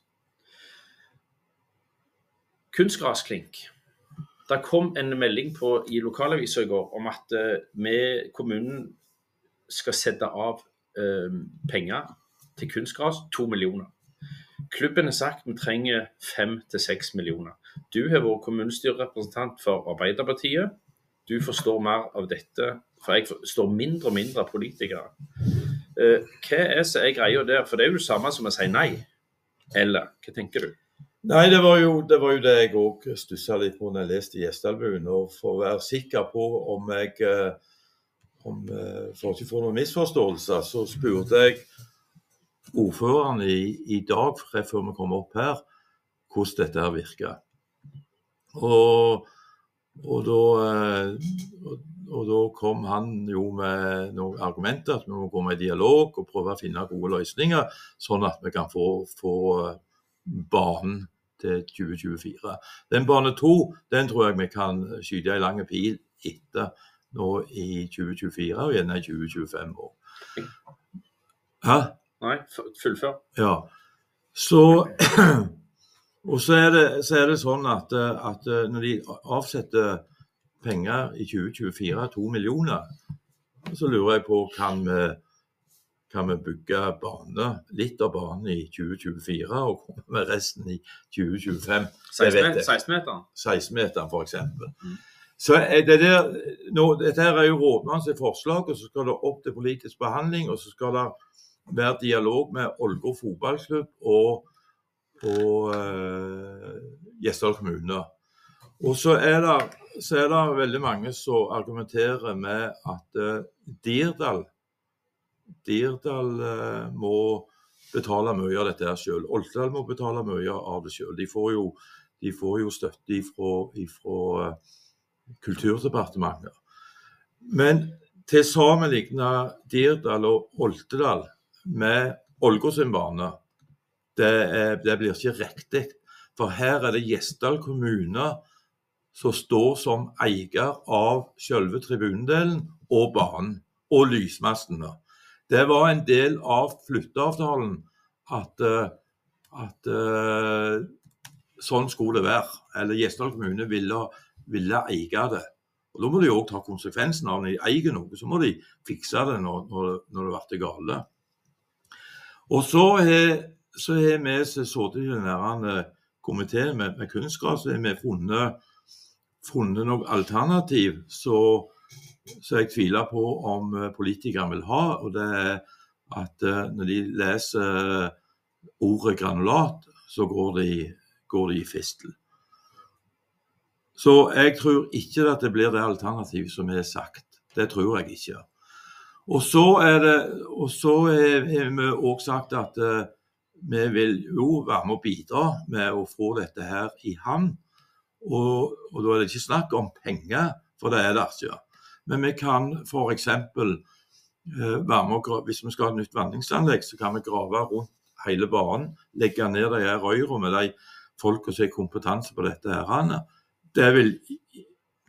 Kunstgrasklink. Det kom en melding på, i lokalavisa i går om at eh, vi, kommunen, skal sette av eh, penger til kunstgras. To millioner. Klubben har sagt vi trenger fem til seks millioner. Du har vært kommunestyrerepresentant for Arbeiderpartiet. Du forstår mer av dette, for jeg forstår mindre og mindre politikere. Eh, hva er så er greia der? For det er jo det samme som å si nei. Eller hva tenker du? Nei, det var jo det, var jo det jeg òg stussa litt på når jeg leste Gjesdalbuen. Og for å være sikker på om jeg eh, om, For ikke å få noen misforståelser, så spurte jeg ordføreren i, i dag, før vi kom opp her, hvordan dette her virker. Og, og, da, eh, og, og da kom han jo med noen argumenter, at vi må gå med dialog og prøve å finne gode løsninger, sånn at vi kan få, få eh, banen til 2024. Den bane to den tror jeg vi kan skyte ei lang pil etter nå i 2024 og gjerne i 2025 år. Hæ? Nei, fullfør. Ja. Så Og så er det, så er det sånn at, eh, at eh, når de avsetter penger i 2024, to millioner, så lurer jeg på kan vi kan vi bygge bane, litt av banen i 2024 og komme med resten i 2025. Det vet jeg. 16-meteren. 16-meteren f.eks. Mm. Så er det der, nå, Dette her er jo rådmannens forslag, og så skal det opp til politisk behandling. Og så skal det være dialog med Ålgård fotballklubb og, og uh, Gjesdal kommune. Og så er, det, så er det veldig mange som argumenterer med at uh, Dirdal Dirdal uh, må betale mye av dette sjøl. Oltedal må betale mye av det sjøl. De, de får jo støtte fra Kulturdepartementet. Men til sammenligna Dirdal og Oltedal med Ålgård sin bane, det, er, det blir ikke riktig. For her er det Gjesdal kommune som står som eier av selve tribunedelen og banen og lysmastene. Det var en del av flytteavtalen at, eh, at eh, sånn skulle det være. Eller Gjesdal kommune ville, ville eie det. Og Da må de òg ta konsekvensen av når de eier noe, så må de fikse det når, når, når det blir gale. Og så har vi som sittet i den der komiteen med, med kunnskap, så har vi funnet, funnet noe alternativ så jeg tviler på om eh, politikerne vil ha. Og det er at eh, når de leser ordet granulat, så går de, går de i fistel. Så jeg tror ikke at det blir det alternativet som er sagt. Det tror jeg ikke. Og så er det, og så har vi òg sagt at eh, vi vil jo være med å bidra med å få dette her i havn. Og, og da er det ikke snakk om penger, for det er det ikke. Men vi kan f.eks. Eh, være med gra- Hvis vi skal ha et nytt vanningsanlegg, så kan vi grave rundt hele banen. Legge ned de her røyra med de folka som har kompetanse på dette. her. Det vil,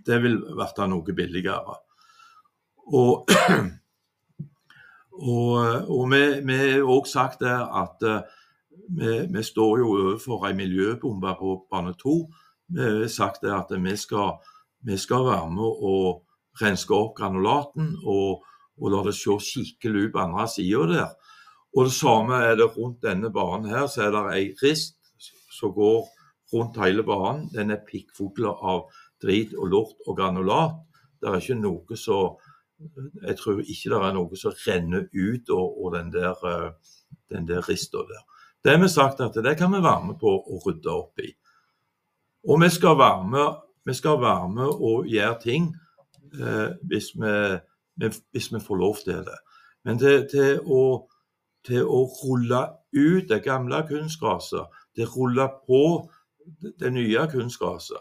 det vil bli noe billigere. Og, og, og vi, vi har òg sagt det at eh, vi, vi står jo overfor en miljøbombe på bane 2. Vi har sagt det at vi skal, vi skal være med og renske opp granulaten og, og la det se skikkelig ut på andre sida der. Og det samme er det rundt denne banen her. Så er det ei rist som går rundt hele banen. Den er pikkfull av drit og lort og granulat. Det er ikke noe så Jeg tror ikke det er noe som renner ut og, og den der, eh, den der rista der. Det har vi sagt at det kan vi være med på å rydde opp i. Og vi skal være med, vi skal være med og gjøre ting eh, hvis, vi, vi- hvis vi får lov til det. Men til, til, å, til å rulle ut det gamle kunstgraset, til å rulle på det nye kunstgraset,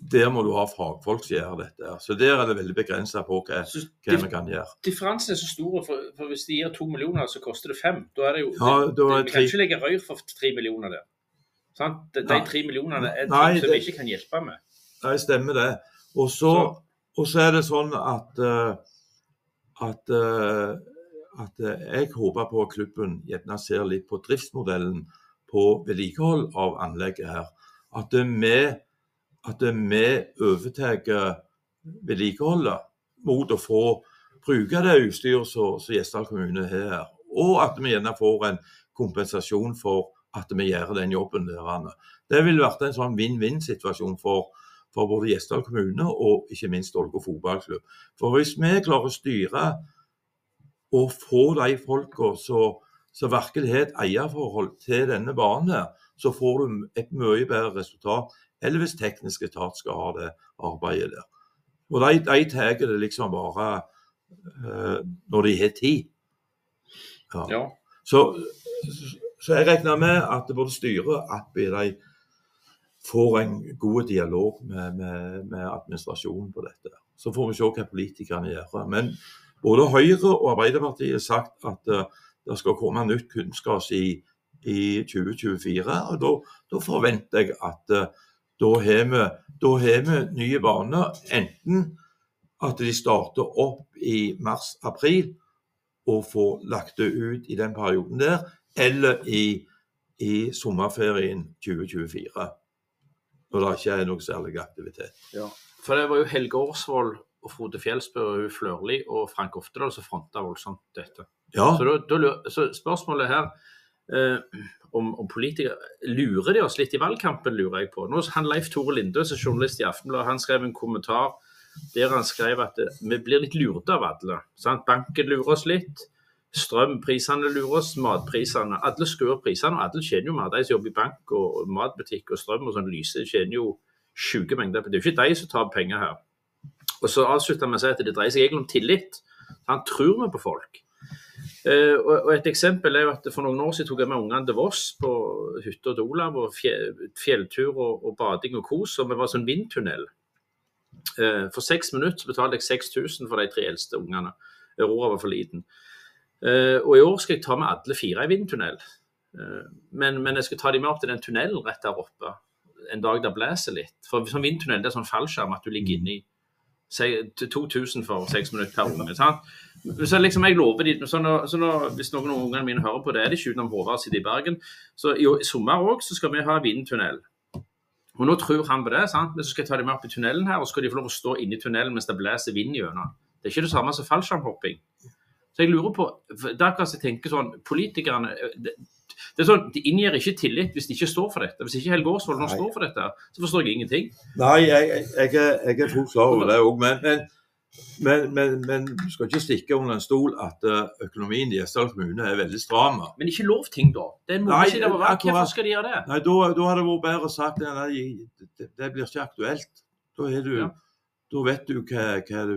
der må du ha fagfolk som gjør dette. Så der er det veldig begrensa på hva, hva vi kan gjøre. differansen er så stor, for, for hvis de gir to millioner, så koster det fem. Da er det jo Ja, det, det, Vi kan ikke legge røyr for tre millioner der. Sant? De, de tre millionene er ting som vi ikke kan hjelpe med. Nei, stemmer det. Og så, og så er det sånn at, eh, at, eh, at eh, jeg håper på at klubben gjerne ser litt på driftsmodellen på vedlikehold av anlegget her. At vi, at vi overtar vedlikeholdet mot å få bruke det utstyret som Gjesdal kommune har. Og at vi gjerne får en kompensasjon for at vi gjør den jobben der. Det ville vært en sånn vinn-vinn-situasjon for, for både Gjesdal kommune og ikke minst Ålgård fotballklubb. For hvis vi klarer å styre og få de folka som virkelig har et eierforhold til denne banen, så får du et mye bedre resultat eller hvis teknisk etat skal ha det arbeidet der. Og de, de tar det liksom bare uh, når de har tid. Ja. Ja. Så, så jeg regner med at både styret og Appi de får en god dialog med, med, med administrasjonen på dette. Så får vi se hva politikerne gjør. Men både Høyre og Arbeiderpartiet har sagt at uh, det skal komme nytt kunnskaps i, i 2024. og Da, forventer jeg at eh, da har vi, vi nye baner. Enten at de starter opp i mars-april og får lagt det ut i den perioden der, eller i, i sommerferien 2024. Når det ikke er noe særlig aktivitet. For det var jo Helge Årsvold og Frode Fjelsbø og Flørli og Frank Oftedal som fronta voldsomt dette. Ja, Så, da, da, så spørsmålet her eh, om, om politikere Lurer de oss litt i valgkampen, lurer jeg på. Nå han Leif Tore Lindø, som journalist i Aftenbladet, han skrev en kommentar der han skrev at eh, vi blir litt lurt av alle. Sant? Banken lurer oss litt. Strømprisene lurer oss, matprisene. Alle skrur prisene, og alle tjener jo mer. De som jobber i bank og matbutikk og strøm og sånn lyse, tjener jo sjuke mengder. Det er jo ikke de som tar penger her. Og så avslutter vi med å si at det dreier seg egentlig om tillit. Han Tror vi på folk? Eh, og, Et eksempel er jo at for noen år siden tok jeg med ungene til Voss på hytta til Olav. og Fjelltur og, og bading og kos. og Vi var sånn vindtunnel. Eh, for seks minutter betalte jeg 6000 for de tre eldste ungene. Aurora var for liten. Eh, og i år skal jeg ta med alle fire i vindtunnel. Men, men jeg skal ta dem med opp til den tunnelen rett der oppe en dag det blåser litt. For sånn vindtunnel det er sånn fallskjerm at du ligger inni 2000 for seks minutter per unge. sant? Så liksom jeg lover de, så nå, så nå, Hvis noen av ungene mine hører på det, er det ikke utenom Håvard sitter i Bergen. Så i, i sommer òg skal vi ha vindtunnel. Og nå tror han på det, sant? men så skal jeg ta dem med opp i tunnelen her, og så skal de få lov å stå inne i tunnelen mens det blåser vind gjennom. Det er ikke det samme som fallskjermhopping. Så jeg lurer på, Det er akkurat jeg tenker sånn, politikerne det, det er sånn, De inngir ikke tillit hvis de ikke står for dette. Hvis ikke Helge Aasvold står for dette, så forstår jeg ingenting. Nei, jeg, jeg, jeg, er, er fullt klar over det òg. Men, men, men, men, du skal ikke stikke under en stol at eh, økonomien i Gjesdal kommune er veldig stram. Men ikke lov ting, da. Det er Nei, måned det var akkurat. Hvorfor skal de gjøre det? Nei, da, da hadde det vært bedre sagt at det, det blir ikke aktuelt. Da, du, Ja. da vet du, hva, hva du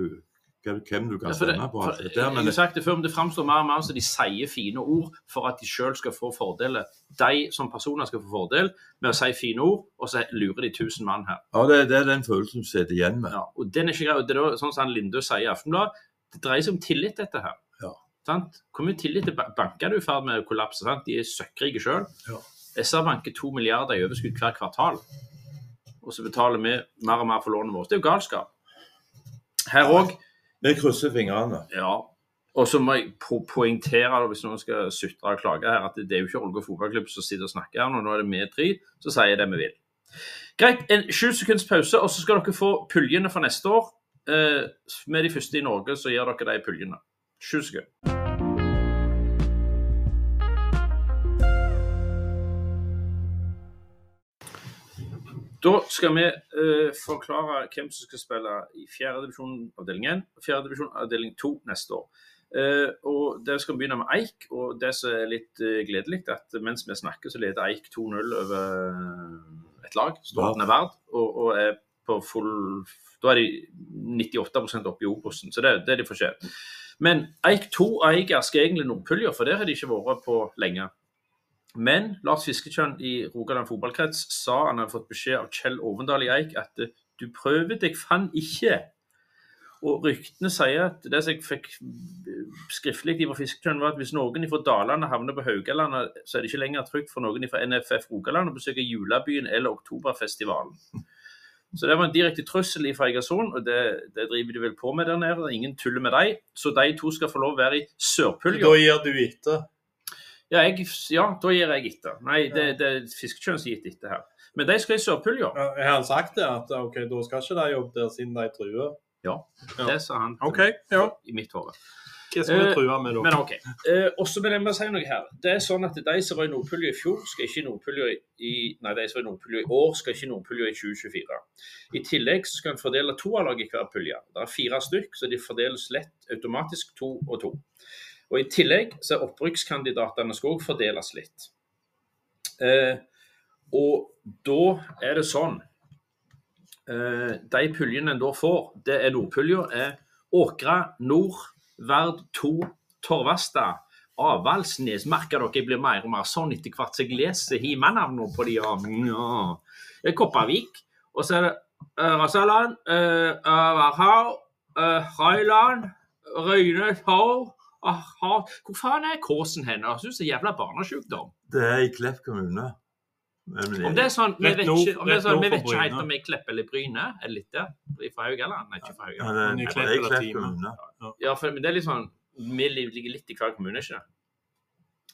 hvem du kan Ja, stemme på. alt det jeg har sagt det før, men det framstår mer og mer som de sier fine ord for at de sjøl skal få fordeler. De som personer skal få fordel med å si fine ord, og så lurer de 1000 mann her. ja, det, det er den følelsen du sitter igjen med. Ja, og den er ikke grei. Det er sånn som Lindø sier i Aftenblad, det dreier seg om tillit, dette her. Ja. Sant? Hvor mye tillit til banker er du i ferd med å kollapse? Sant? De er søkkrike sjøl. Ja. SR-Bank er to milliarder i overskudd hver kvartal. Og så betaler vi mer og mer for lånet vårt. Det er jo galskap. Her òg Vi krysser fingrene. Ja. Og så må jeg po poengtere, hvis noen skal sutre og klage her, at det er jo ikke Ålgård fotballklubb som sitter og snakker her nå. Nå er det vi tre som sier det vi vil. Greit, en sju sekunds pause, og så skal dere få puljene for neste år. Eh, er de første i Norge så gir dere de puljene. Sju sekunder. Da skal vi uh, forklare hvem som skal spille i 4. divisjon avdeling 1 og 4. divisjon avdeling 2 neste år. Uh, og Der skal begynne med Eik, og det som er litt uh, gledelig, at mens vi snakker, så leder Eik 2-0 over et lag. Stående verd, og, og er på full Da er de 98% oppe i Obosen, så det, det er de fortjent. Men Eik 2 og Eiger skal egentlig Nordpulja, for der har de ikke vært på lenge. Men Lars Fisketjønn i Rogaland fotballkrets sa han hadde fått beskjed av Kjell Ovendal i Eik at eh, du prøver deg fann ikke. Og ryktene sier at det som jeg fikk eh, skriftlig fra Fisketjønn, var at hvis noen fra Dalane havner på Haugalandet, så er det ikke lenger trygt for noen fra NFF Rogaland å besøke Julabyen eller Oktoberfestivalen. Så det var en direkte trussel fra Egersund, og det, det driver de vel på med der nede. Ingen tuller med dem. Så de to skal få lov å være i Sørpulja. Da gir du etter. Ja, jeg, ja, da gir jeg etter. Nei, det, det er fiskekjønn som har gitt etter her. Men de skal i Sørpulja. Ja, Har han sagt det? At ok, da skal ikke de jobbe der siden de truer? Ja, Ja. det sa han okay, ja. i mitt hode. Hva skal vi Eh, true med da? Men OK. Eh, også vil jeg si noe her. Det er sånn at De som var i Nordpulja i fjor, skal ikke i Nordpulja i Nei, de som var i Nordpulja i år, skal ikke i Nordpulja i 2024. I tillegg så skal en fordele to av lag i hver pulje. Det er fire stykk, så de fordeles lett automatisk to og to. Og I tillegg så er opprykkskandidatene skal også fordeles litt. Eh, og da er det sånn eh, De puljene en da får, det er Nordpulja, er Åkra, Nord, Verd 2, Torvasta, Avaldsnes. Merker dere jeg blir mer og mer sånn etter hvert som jeg leser himannavnene på de ja. Det er Kopervik. Og så er det uh, Rasaland, uh, Varhaug, uh, Røyland, Røyne, Hov Aha. Hvor faen er Kåsen hen? Jeg synes det er jævla barnesjukdom. Det er i Klepp kommune. Om det er sånn, Vi vet ikke, om det er sånn, vi vet ikke helt om det er Klepp eller Bryne. Er det litt der? Fra Haugaland? Nei, ikke fra ja, Haugaland. det, det er i Klepp kommune. Ja, for, men det er litt sånn Vi ligger litt i hver kommune, ikke det?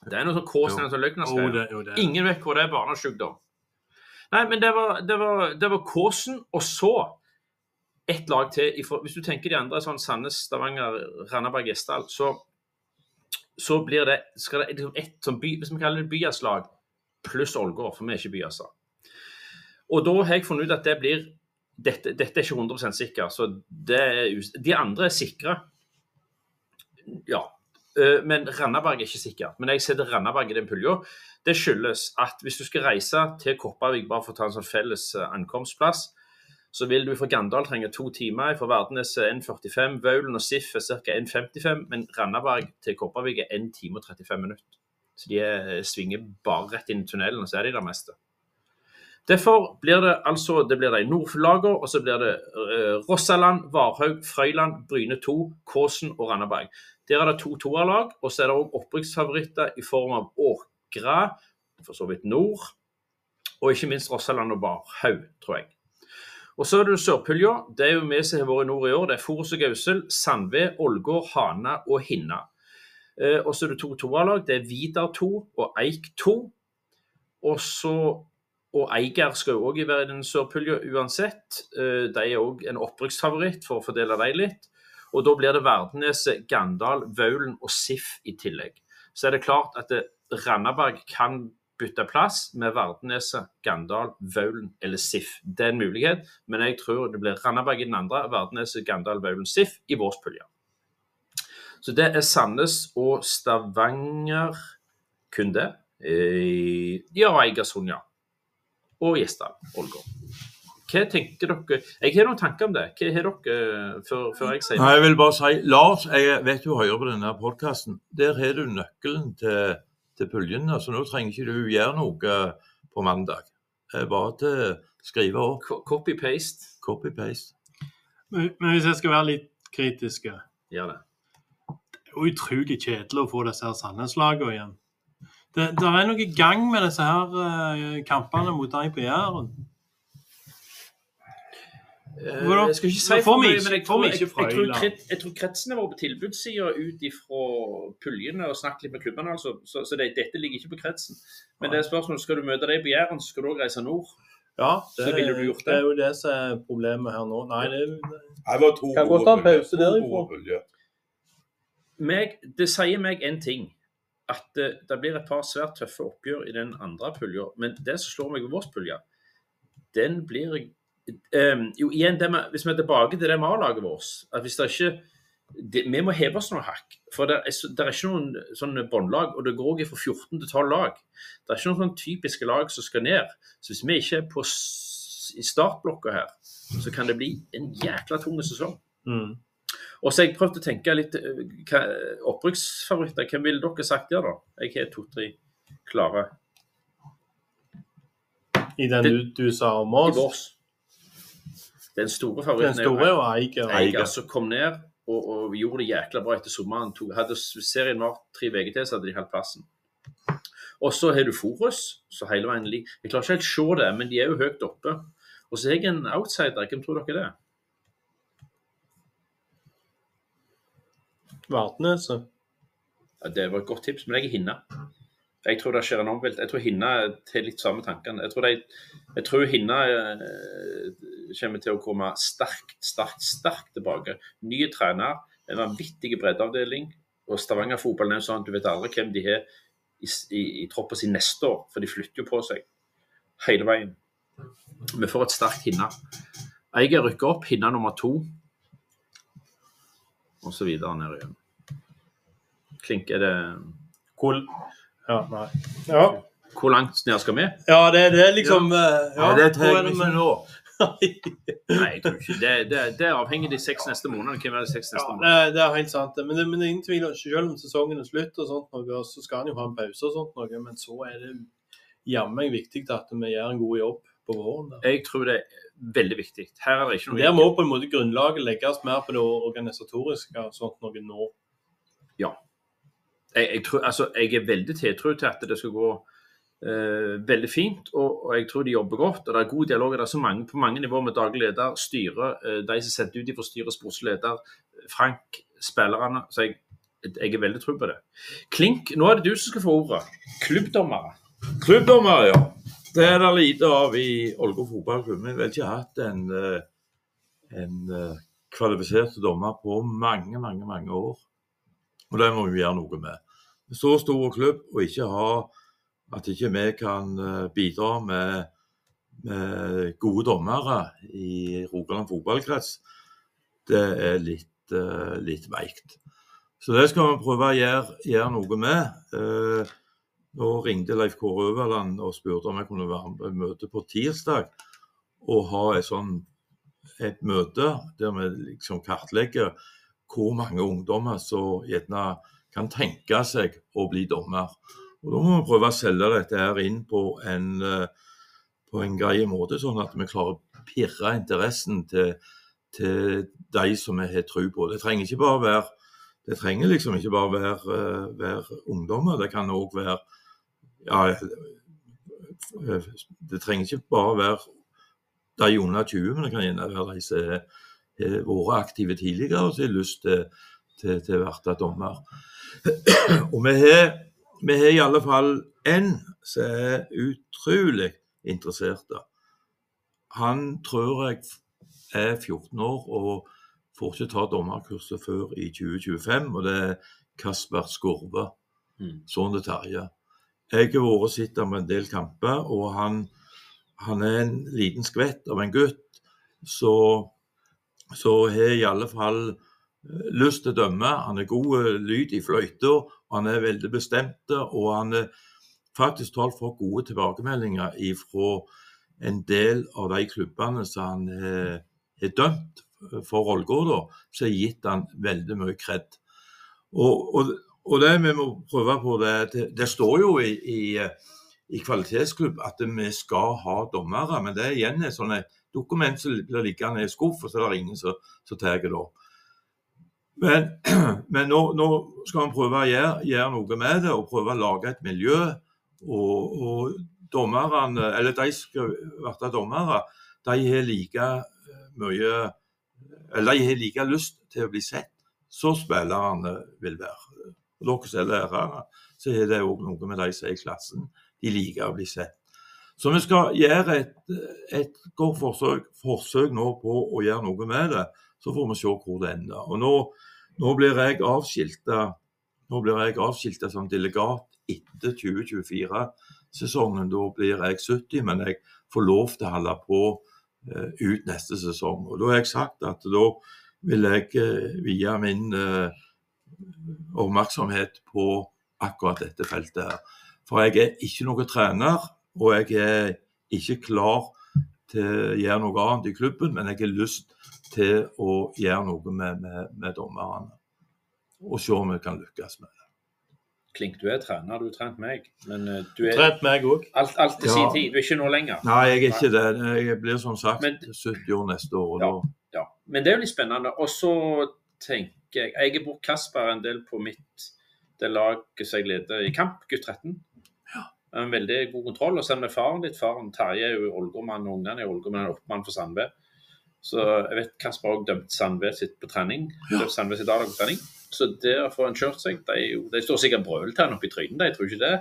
Det er noe sånn Kåsen og sånn Løgnas Jo, det, jo, det. Ingen vet hvor det er barnesjukdom. Nei, men det var, det var, det var Kåsen, og så ett lag til. Hvis du tenker de andre sånn Sandnes, Stavanger, Randaberg, Gjesdal, så, så blir det skal det liksom ett sånn by, Hvis vi kaller det byaslag pluss Ålgård, for vi er ikke byaser. Og da har jeg funnet ut at det blir Dette, dette er ikke 100 sikker, så er De andre er sikre. Ja. Eh, Men Randaberg er ikke sikkert. Men jeg setter Randaberg i den pulja. Det skyldes at hvis du skal reise til Kopervik bare for å ta en sånn felles eh, ankomstplass, så vil du fra Gandal trenge to timer. Fra Verdenes 1,45. Vaulen og Sif er ca. 1,55. Men Randaberg til Kopervik er 1 time og 35 minutter. Så de er, svinger bare rett inn i tunnelen, og så er de der meste. Derfor blir det altså det blir det i nordlagene, og så blir det uh, Rossaland, Varhaug, Frøyland, Bryne 2, Kåsen og Randaberg. Der er det to toerlag, og så er det òg opprykksfavoritter i form av Åkra, for så vidt Nord, og ikke minst Rossaland og Varhaug, tror jeg. Og så er det Sørpulja. Det er jo vi som har vært i nord i år. Det er Forus og Gausel, Sandve, Ålgård, Hana og Hinna. Eh, og så er det to toerlag. Det er Vidar 2 og Eik 2. Og så og Eiger skal jo òg være i den sørpulja uansett. Eh, de er òg en opprykksfavoritt for å fordele dem litt. Og da blir det Verdeneset, Gandal, Vaulen og Sif i tillegg. Så er det klart at Randaberg kan bytte plass med Vardeneset, Gandal, Vaulen eller Sif. Det er en mulighet, men jeg tror det blir Randaberg i den andre, Vardeneset, Gandal, Vaulen, Sif i vår pulje. Så det er Sandnes og Stavanger kun det. Eh, ja, Eigersund, ja og Gjesdal Ålgård. Hva tenker dere Jeg har noen tanker om det. Hva har dere før, før jeg sier Nei, Jeg vil bare si, Lars, jeg vet du hører på denne podkasten. Der har du nøkkelen til, til puljene, så nå trenger ikke du gjøre noe på mandag. Det er bare til å skrive opp. Copy-paste. Copy-paste. Men, men hvis jeg skal være litt kritiske Gjør det. Det er utrolig kjedelig å få disse her Sandnes-lagene igjen. Det, det, er noe i gang med disse her uh, kampene mot deg Jæren. Uh, jeg skal ikke si for mye, men jeg tror, jeg, jeg, tror, jeg tror kretsene er på tilbudssida ut ifra puljene og snakket litt med klubbene. altså. Så, så det, dette ligger ikke på kretsen. Men det er spørsmålet, skal du møte deg på Jæren, så skal du òg reise nord. Ja, det, det, det, er jo det som er problemet her nå. Nei, det, det kan godt ta en pause derifra. Meg, det sier meg en ting at det, det blir et par svært tøffe oppgjør i den andre pulja. Men det som slår meg ved vår pulje, den blir Jo, igjen, med, hvis vi er tilbake til det med A-laget vårt at hvis det ikke det, Vi må heve oss noen hakk. For det er, det er ikke noen sånne båndlag, og det går også fra 14 til 12 lag. Det er ikke noen sånne typiske lag som skal ned. Så hvis vi ikke er på i startblokka her, så kan det bli en jækla tung sesong. Mm. Og så har jeg prøvd å tenke litt hva, Opprykksfavoritter, hvem ville dere sagt der, da? Jeg har to-tre klare. I den det, du, du, sa om oss? I vårs. Den store favoritten Den store er jo Eiger. Eiger som kom ned og, og, gjorde det jækla bra etter sommeren. Hadde serien vart tre uker til, så hadde de holdt plassen. Og så har du Forus, så hele veien Jeg klarer ikke helt å se det, men de er jo høyt oppe. Og så er jeg en outsider. Hvem tror dere det er? Vartnes? Ja, det var et godt tips, men jeg er Hinna. Jeg tror det skjer en omvilt. Jeg tror Hinna har litt samme tankene. Jeg tror, de, tror Hinna eh, kommer til å komme sterkt, sterkt, sterkt tilbake. Nye trener, en vanvittig breddeavdeling. Og Stavanger fotball er sånn at du vet aldri hvem de har i, i, i troppen sin neste år, for de flytter jo på seg hele veien. Vi får et sterkt Hinna. Eiger rykker opp, Hinna nummer to og så videre ned igjen. Klink, er det Hvor Ja, nei. Ja. Hvor langt ned skal vi? Ja, det, det er liksom Ja, ja det tar ikke nå. Nei, jeg tror ikke det. Det, det er avhengig av de seks neste månedene. Hvem er de seks neste ja? Det, er helt sant. Men det, men det er ingen tvil om selv om sesongen er slutt, og sånt noe, så skal han jo ha en pause og sånt noe. Men så er det jammen viktig at vi gjør en god jobb på våren. Jeg tror det er veldig viktig. Her er det ikke noe Der må på en måte grunnlaget legges mer på det organisatoriske og sånt noe nå. Ja. Jeg, jeg, tror, altså, jeg er veldig tiltro til at det skal gå uh, veldig fint, og, og, jeg tror de jobber godt. og Det er god dialog. Det er så mange, på mange nivåer med daglig leder, styre, uh, de som setter ut fra styret, leder, Frank, spillerne. Så jeg, jeg er veldig tro på det. Klink, nå er det du som skal få ordet. Klubbdommere. Klubbdommere, ja. Det er det lite av i Ålgård fotballklubb. Vi har ikke hatt en, eh, en eh, kvalifisert dommer på mange, mange, mange år. Og det må vi gjøre noe med. Så stor klubb og ikke ha at ikke vi kan eh, bidra med, med gode dommere i Rogaland fotballkrets, det er litt, litt veikt. Så det skal vi prøve å gjøre, gjøre noe med. Nå ringte Leif Kåre Øverland og spurte om jeg kunne være med på møte på tirsdag og ha et, sånn et møte der vi liksom kartlegger hvor mange ungdommer som gjerne kan tenke seg å bli dommer. Og Da må vi prøve å selge dette her inn på en, eh, på en grei måte, sånn at vi klarer å pirre interessen til, til de som vi har tro på. Det trenger ikke bare være det trenger liksom ikke bare være, eh, være ungdommer. Det kan òg være ja, eh, Det trenger ikke bare være de under 20, men det kan gjerne være de som har vært aktive tidligere og har lyst til, til, til å bli dommer. Og vi har, vi har i alle fall én som er utrolig interessert. Han tror jeg er 14 år og får ikke ta dommerkurset før i 2025. Og det er Kasper Skorve, Mm. sønnen til Terje. Jeg har vært og sett ham en del kamper, og han, han er en liten skvett av en gutt. Så, så har i alle fall eh, lyst til å dømme. Han er god eh, lyd i fløyta, han er veldig bestemt. Og han er faktisk talt for gode tilbakemeldinger fra en del av de klubbene som han har dømt for Ålgårda, så har gitt han veldig mye kred. Og, og, og det vi må prøve på, det, det, det står jo i, i, i kvalitetsklubb at vi skal ha dommere, men det er igjen et sånt dokument som blir liggende i en skuff, og så er det ingen som, som tar det opp. Men, men nå, nå skal vi prøve å gjøre, gjøre noe med det, og prøve å lage et miljø. Og, og dommerne, eller de som skal bli dommere, de har like mye Eller de har like lyst til å bli sett som spillerne vil være. Og dere som er lærere, så er det òg noe med de som er i klassen. De liker å bli sett. Så vi skal gjøre et, et godt forsøk, forsøk nå på å gjøre noe med det. Så får vi se hvor det ender. Og nå, nå blir jeg avskilta som delegat etter 2024-sesongen. Da blir jeg 70, men jeg får lov til å holde på uh, ut neste sesong. Og Da har jeg sagt at da vil jeg uh, vie min uh, oppmerksomhet på akkurat dette feltet. her. For jeg er ikke noen trener, og jeg er ikke klar til å gjøre noe annet i klubben, men jeg har lyst til å gjøre noe med, med, med dommerne. Og se om vi kan lykkes med det. Klink, du er trener, du har trent meg. Men eh, du er Trent meg òg. alt, alt til sin Ja. tid. Du er ikke nå lenger. Nei, jeg er ikke det. Jeg blir som sagt Men- 70 år neste år. Ja. Ja, men det er jo litt spennende. Og så tenker jeg Jeg har brukt Kasper en del på mitt det laget som jeg leder i kamp, gutt 13. En veldig god kontroll. Og selv med faren ditt. Faren Terje er jo Ålgårdmann, og ungene er Ålgårdmann og oppmann for Sandve. Så jeg vet Kasper òg dømte Sandve sitt på trening. Dømte Sandve sitt på trening. Så der får en kjørt seg. De, de står sikkert brøl til han oppi trynet, de tror ikke det.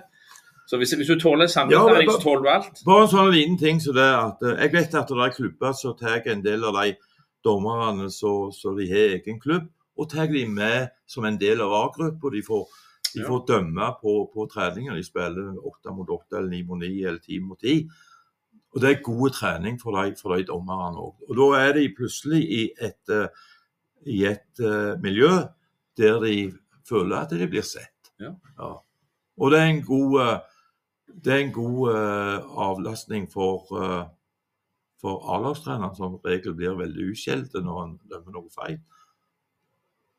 Så hvis, hvis du tåler Sandve Ja, så tåler du alt. Bare en sånn liten ting som det at eh, Jeg vet at det er klubber som tar en del av de dommerne som de har egen klubb, og tar de med som en del av A-gruppa. De, får, de får dømme på, på treninger. De spiller åtte mot åtte, eller ni mot ni, eller ti mot ti. Og det er god trening for de, for de dommerne òg. Og da er de plutselig i et, eh, i et uh, miljø der de føler at de blir sett. Ja. Og det er en god eh, det er en god uh, avlastning for, uh, for A-lagstreneren, som regel blir veldig uskjelte når han dømmer noe feil.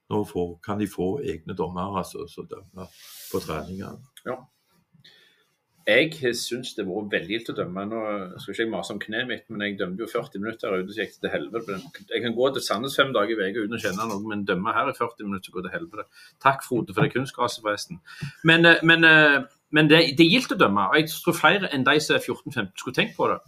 Nå får, kan de få egne dommere som som dømmer på treningene. Ja. Jeg syns det har vært veldig gildt å dømme. Nå skal ikke jeg mase om kneet mitt, men jeg dømte jo 40 minutter her ute, så gikk det til helvete. Jeg kan gå til Sandnes fem dager i uka uten å kjenne noen, men dømme her i 40 minutter går til helvete. Takk, Frode, for det kunstgraset, forresten. Men, eh, men, eh, men det, det er gildt å dømme, og jeg tror flere enn de som er 14-15 skulle tenkt på det.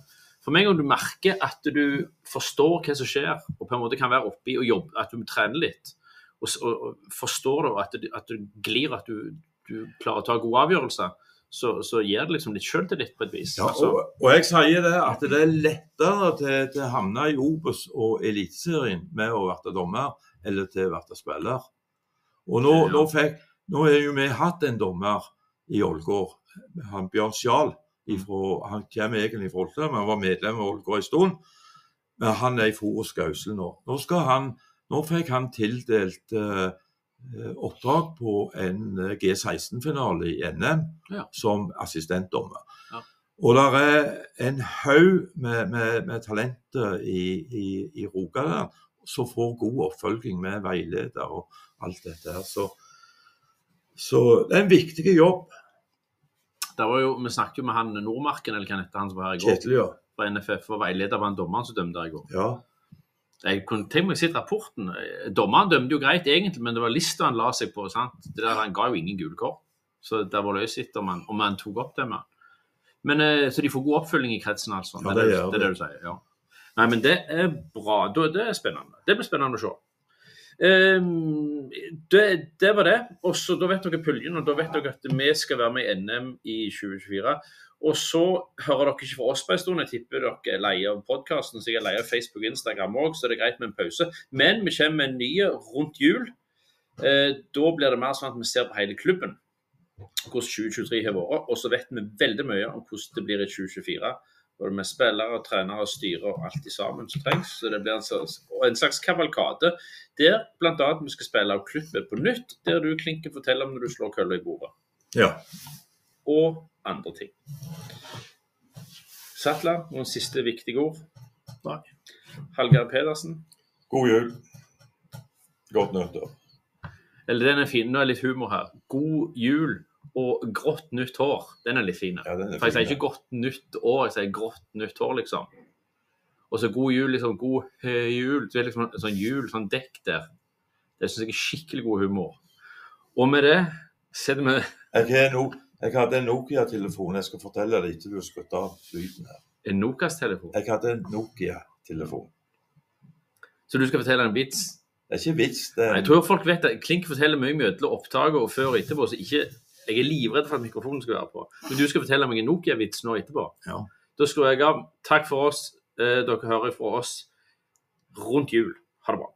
For meg, om du merker at du forstår hva som skjer, og på en måte kan være oppi og jobbe, at du trener litt, og, og, og forstår og at, at du glir, at du, du klarer å ta gode avgjørelser, så, så gir det liksom litt sjøltillit på et vis. Ja, og, og jeg sier det at det er lettere til, til å havne i Obos og Eliteserien med å være dommer, eller til å være spiller. Og nå, nå, fikk, nå har jo vi hatt en dommer i Ålgård, han Bjørn Skjal. ifra- Han kommer egentlig fra Olta, men han var medlem av Ålgård en stund. Men han er i Forus Gausel nå. Nå, skal han, nå fikk han tildelt eh, eh, oppdrag på en eh, G16-finale i NM Ja. som assistentdommer. Ja. Og det er en haug med, med, med talenter i, i, i Rogaland som får god oppfølging med veileder og alt dette her. Så, så det er en viktig jobb. Det var jo, Vi snakket jo med han Nordmarken, eller hva han heter, han som var her i går, Kjetil, ja. fra NFF, og veileder var en dommer som dømte her i går. ja. Jeg kunne tenkt meg å se rapporten. Dommeren dømte jo greit, egentlig, men det var lista han la seg på. sant? Det der, Han ga jo ingen gule kort, så det var løst etter om han, om han tok opp det med. Men, eh, Så de får god oppfølging i kretsen, altså. Ja, det, det det, er det du sier. ja. Nei, men det er bra. Det er spennende. Det blir spennende å se. Um, det, det var det. Og så Da vet dere puljen, og da vet dere at vi skal være med i NM i 2024. Og så hører dere ikke fra oss på en stund. Jeg tipper dere er lei av podkasten, sikkert lei av Facebook og Instagram òg, så det er greit med en pause. Men vi kommer med en ny rundt jul. Eh, da blir det mer sånn at vi ser på hele klubben hvordan 2023 har vært. Og så vet vi veldig mye om hvordan det blir i 2024. Både med spillere, trenere, styre og alt sammen som trengs. Så det blir en slags, en slags kavalkade der bl.a. vi skal spille av klippet på nytt, der du klinker forteller om når du slår kølla i bordet ja. Og andre ting. Sattler, noen siste viktige ord? Nei. Hallgeir Pedersen? God jul. Godt nyttår. Eller den er fin. Nå er litt humor her. God jul og grått nytt hår. Den er litt fin. Ja, For jeg sier ikke godt nytt år, jeg sier grått nytt hår, liksom. Og så god jul, liksom. God eh, jul. Du er liksom en sånn jul, sånn dekk der. Det syns jeg er skikkelig god humor. Og med det setter vi Jeg, har no, jeg hadde en Nokia-telefon. Jeg skal fortelle deg etter du har skrudd av lyden her. en Nokas-telefon. Jeg hadde en Nokia-telefon. Så du skal fortelle en vits? Det er ikke vits. Det er Jeg tror folk vet at Klink forteller mye mellom opptaket og før og etterpå. så ikke, Jeg er livredd for at mikrofonen skal være på. Men du skal fortelle meg en Nokia-vits nå etterpå. Ja. Da skrur jeg av. Takk for oss. Eh, dere hører fra oss rundt jul. Ha det bra.